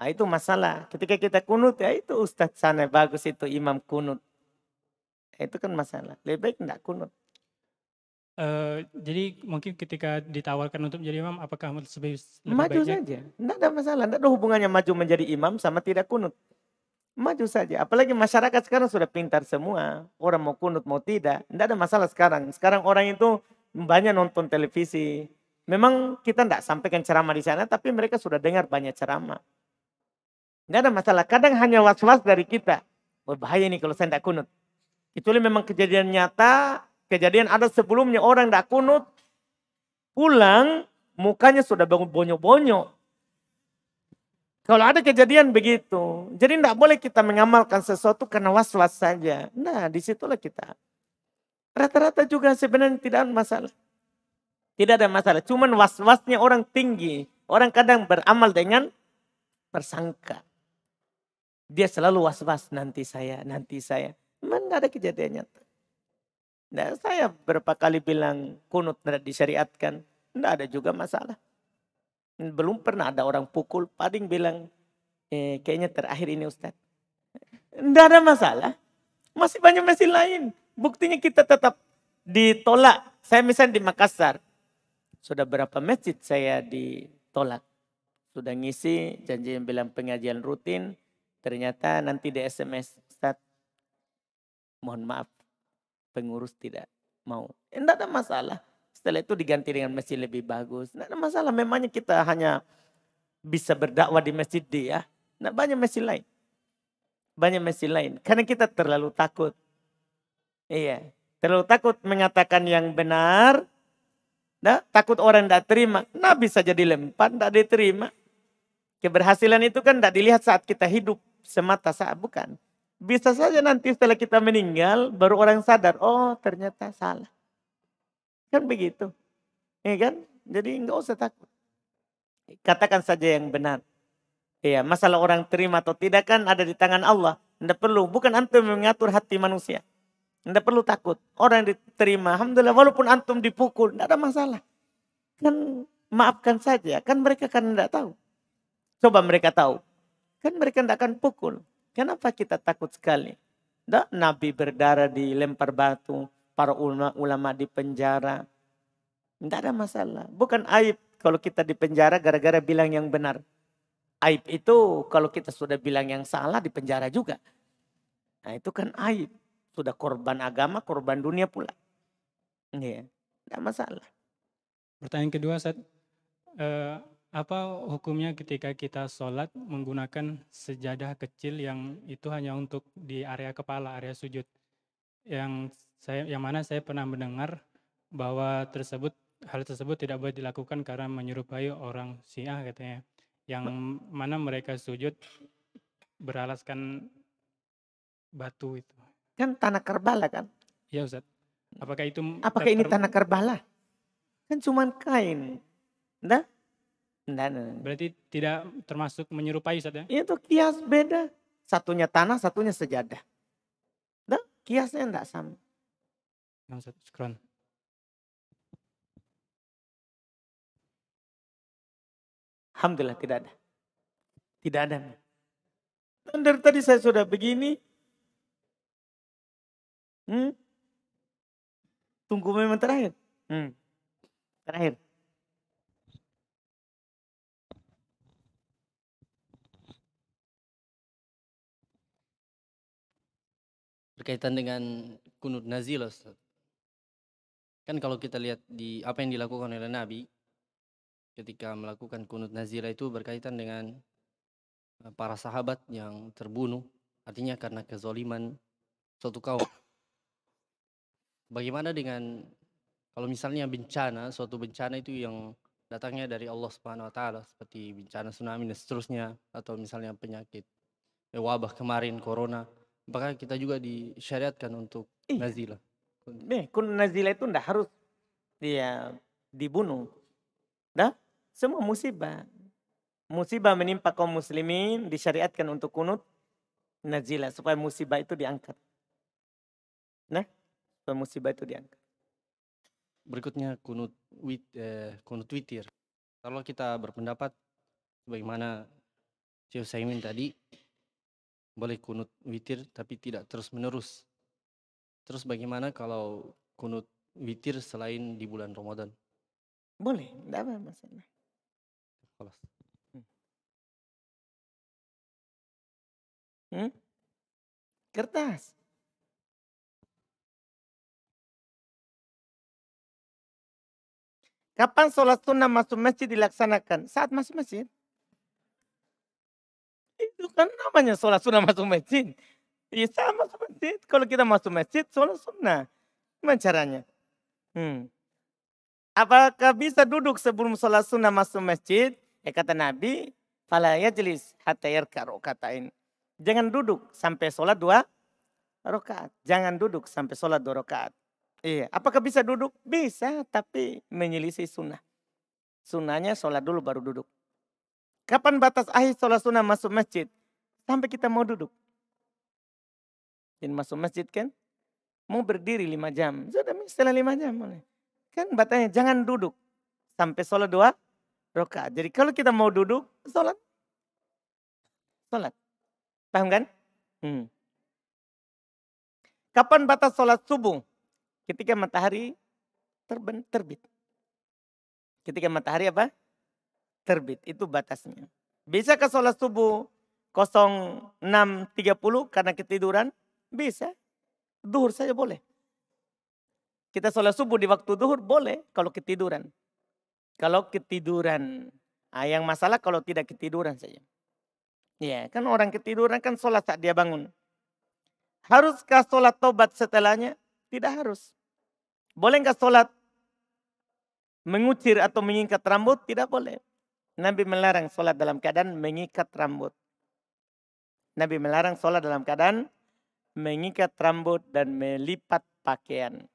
Nah, itu masalah. Ketika kita kunut ya itu ustadz sana bagus itu imam kunut. Itu kan masalah. Lebih baik tidak kunut. Uh, jadi mungkin ketika ditawarkan untuk menjadi imam, apakah lebih, lebih maju baiknya? saja, tidak ada masalah, tidak ada hubungannya maju menjadi imam sama tidak kunut, maju saja. Apalagi masyarakat sekarang sudah pintar semua, orang mau kunut mau tidak, tidak ada masalah sekarang. Sekarang orang itu banyak nonton televisi, Memang kita tidak sampaikan ceramah di sana, tapi mereka sudah dengar banyak ceramah. Tidak ada masalah. Kadang hanya was-was dari kita. Berbahaya nih kalau saya tidak kunut. Kecuali memang kejadian nyata, kejadian ada sebelumnya orang tidak kunut, pulang mukanya sudah bangun bonyok-bonyok. Kalau ada kejadian begitu, jadi tidak boleh kita mengamalkan sesuatu karena was-was saja. Nah, di situlah kita. Rata-rata juga sebenarnya tidak masalah. Tidak ada masalah. Cuman was-wasnya orang tinggi. Orang kadang beramal dengan persangka. Dia selalu was-was nanti saya, nanti saya. Memang ada kejadiannya. Nah, saya berapa kali bilang kunut tidak disyariatkan. Tidak ada juga masalah. Belum pernah ada orang pukul. Pading bilang, eh, kayaknya terakhir ini Ustaz. Tidak ada masalah. Masih banyak mesin lain. Buktinya kita tetap ditolak. Saya misalnya di Makassar. Sudah berapa masjid saya ditolak. Sudah ngisi janji yang bilang pengajian rutin. Ternyata nanti di SMS, Ustaz, mohon maaf, pengurus tidak mau. Tidak ada masalah. Setelah itu diganti dengan masjid lebih bagus. Tidak ada masalah. Memangnya kita hanya bisa berdakwah di masjid dia. Nah, banyak masjid lain. Banyak masjid lain. Karena kita terlalu takut. Iya. Terlalu takut mengatakan yang benar. Nah, takut orang tidak terima. Nah bisa jadi lempar, tidak diterima. Keberhasilan itu kan tidak dilihat saat kita hidup semata saat bukan. Bisa saja nanti setelah kita meninggal baru orang sadar, oh ternyata salah. Kan begitu. Ya kan? Jadi nggak usah takut. Katakan saja yang benar. Iya, masalah orang terima atau tidak kan ada di tangan Allah. Tidak perlu, bukan antum mengatur hati manusia. Tidak perlu takut. Orang yang diterima, Alhamdulillah walaupun antum dipukul, tidak ada masalah. Kan maafkan saja, kan mereka kan tidak tahu. Coba mereka tahu. Kan mereka tidak akan pukul. Kenapa kita takut sekali? Tidak, Nabi berdarah dilempar batu, para ulama, ulama di penjara. Tidak ada masalah. Bukan aib kalau kita di penjara gara-gara bilang yang benar. Aib itu kalau kita sudah bilang yang salah di penjara juga. Nah itu kan aib. Sudah korban agama, korban dunia pula. Iya, tidak masalah. Pertanyaan kedua, Ustaz. Eh, apa hukumnya ketika kita sholat menggunakan sejadah kecil yang itu hanya untuk di area kepala, area sujud? Yang saya, yang mana saya pernah mendengar bahwa tersebut hal tersebut tidak boleh dilakukan karena menyerupai orang Syiah katanya. Yang mana mereka sujud beralaskan batu itu. Kan tanah Karbala kan? Iya Ustaz. Apakah itu Apakah ini tanah Karbala? Kan cuma kain. Nah? Nah, nah. Berarti tidak termasuk menyerupai Ustaz ya? Itu kias beda. Satunya tanah, satunya sejadah. Nah, kiasnya enggak sama. Nah, Ustaz, syukran. Alhamdulillah tidak ada. Tidak ada. Dan dari tadi saya sudah begini, Hmm? Tunggu memang terakhir. Hmm. Terakhir. Berkaitan dengan kunut nazil. Kan kalau kita lihat di apa yang dilakukan oleh Nabi ketika melakukan kunut nazila itu berkaitan dengan eh, para sahabat yang terbunuh artinya karena kezoliman suatu kaum. Bagaimana dengan kalau misalnya bencana, suatu bencana itu yang datangnya dari Allah Subhanahu wa taala seperti bencana tsunami dan seterusnya atau misalnya penyakit eh, wabah kemarin corona apakah kita juga disyariatkan untuk Iya. nazilah? Nih, kun nazila itu ndak harus dia dibunuh. Dah, semua musibah. Musibah menimpa kaum muslimin disyariatkan untuk kunut nazila supaya musibah itu diangkat. Nah, musibah itu diangkat. Berikutnya kunut wit, eh, kunut witir. Kalau kita berpendapat bagaimana Syekh Saimin tadi boleh kunut witir tapi tidak terus menerus. Terus bagaimana kalau kunut witir selain di bulan Ramadan? Boleh, enggak apa masalah. Kelas. Hmm? Kertas. Kapan sholat sunnah masuk masjid dilaksanakan? Saat masuk masjid. Itu kan namanya sholat sunnah masuk masjid. Iya saat masuk masjid. Kalau kita masuk masjid, sholat sunnah. Gimana caranya? Hmm. Apakah bisa duduk sebelum sholat sunnah masuk masjid? Ya kata Nabi, Fala yajlis hatta yarka rokatain. Jangan duduk sampai sholat dua rakaat. Jangan duduk sampai sholat dua rakaat. Iya, apakah bisa duduk? Bisa, tapi menyelisih sunnah. Sunnahnya sholat dulu baru duduk. Kapan batas akhir sholat sunnah masuk masjid? Sampai kita mau duduk. Dan masuk masjid kan, mau berdiri lima jam. Sudah setelah lima jam. Kan batasnya jangan duduk sampai sholat dua rakaat. Jadi kalau kita mau duduk, sholat. Sholat. Paham kan? Hmm. Kapan batas sholat subuh? Ketika matahari terben, terbit. Ketika matahari apa? Terbit. Itu batasnya. Bisa ke sholat subuh 06.30 karena ketiduran? Bisa. Duhur saja boleh. Kita sholat subuh di waktu duhur boleh kalau ketiduran. Kalau ketiduran. Nah, yang masalah kalau tidak ketiduran saja. Ya, kan orang ketiduran kan sholat saat dia bangun. Haruskah sholat tobat setelahnya? Tidak harus. Boleh nggak sholat mengucir atau mengikat rambut? Tidak boleh. Nabi melarang sholat dalam keadaan mengikat rambut. Nabi melarang sholat dalam keadaan mengikat rambut dan melipat pakaian.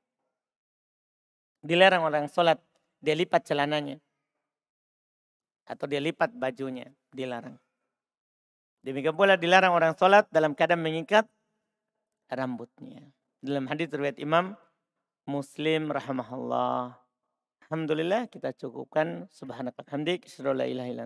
Dilarang orang sholat, dia lipat celananya. Atau dia lipat bajunya, dilarang. Demikian pula dilarang orang sholat dalam keadaan mengikat rambutnya. Dalam hadis riwayat Imam Muslim rahimahullah. Alhamdulillah kita cukupkan. Subhanakallah hamdik, la ilaha illa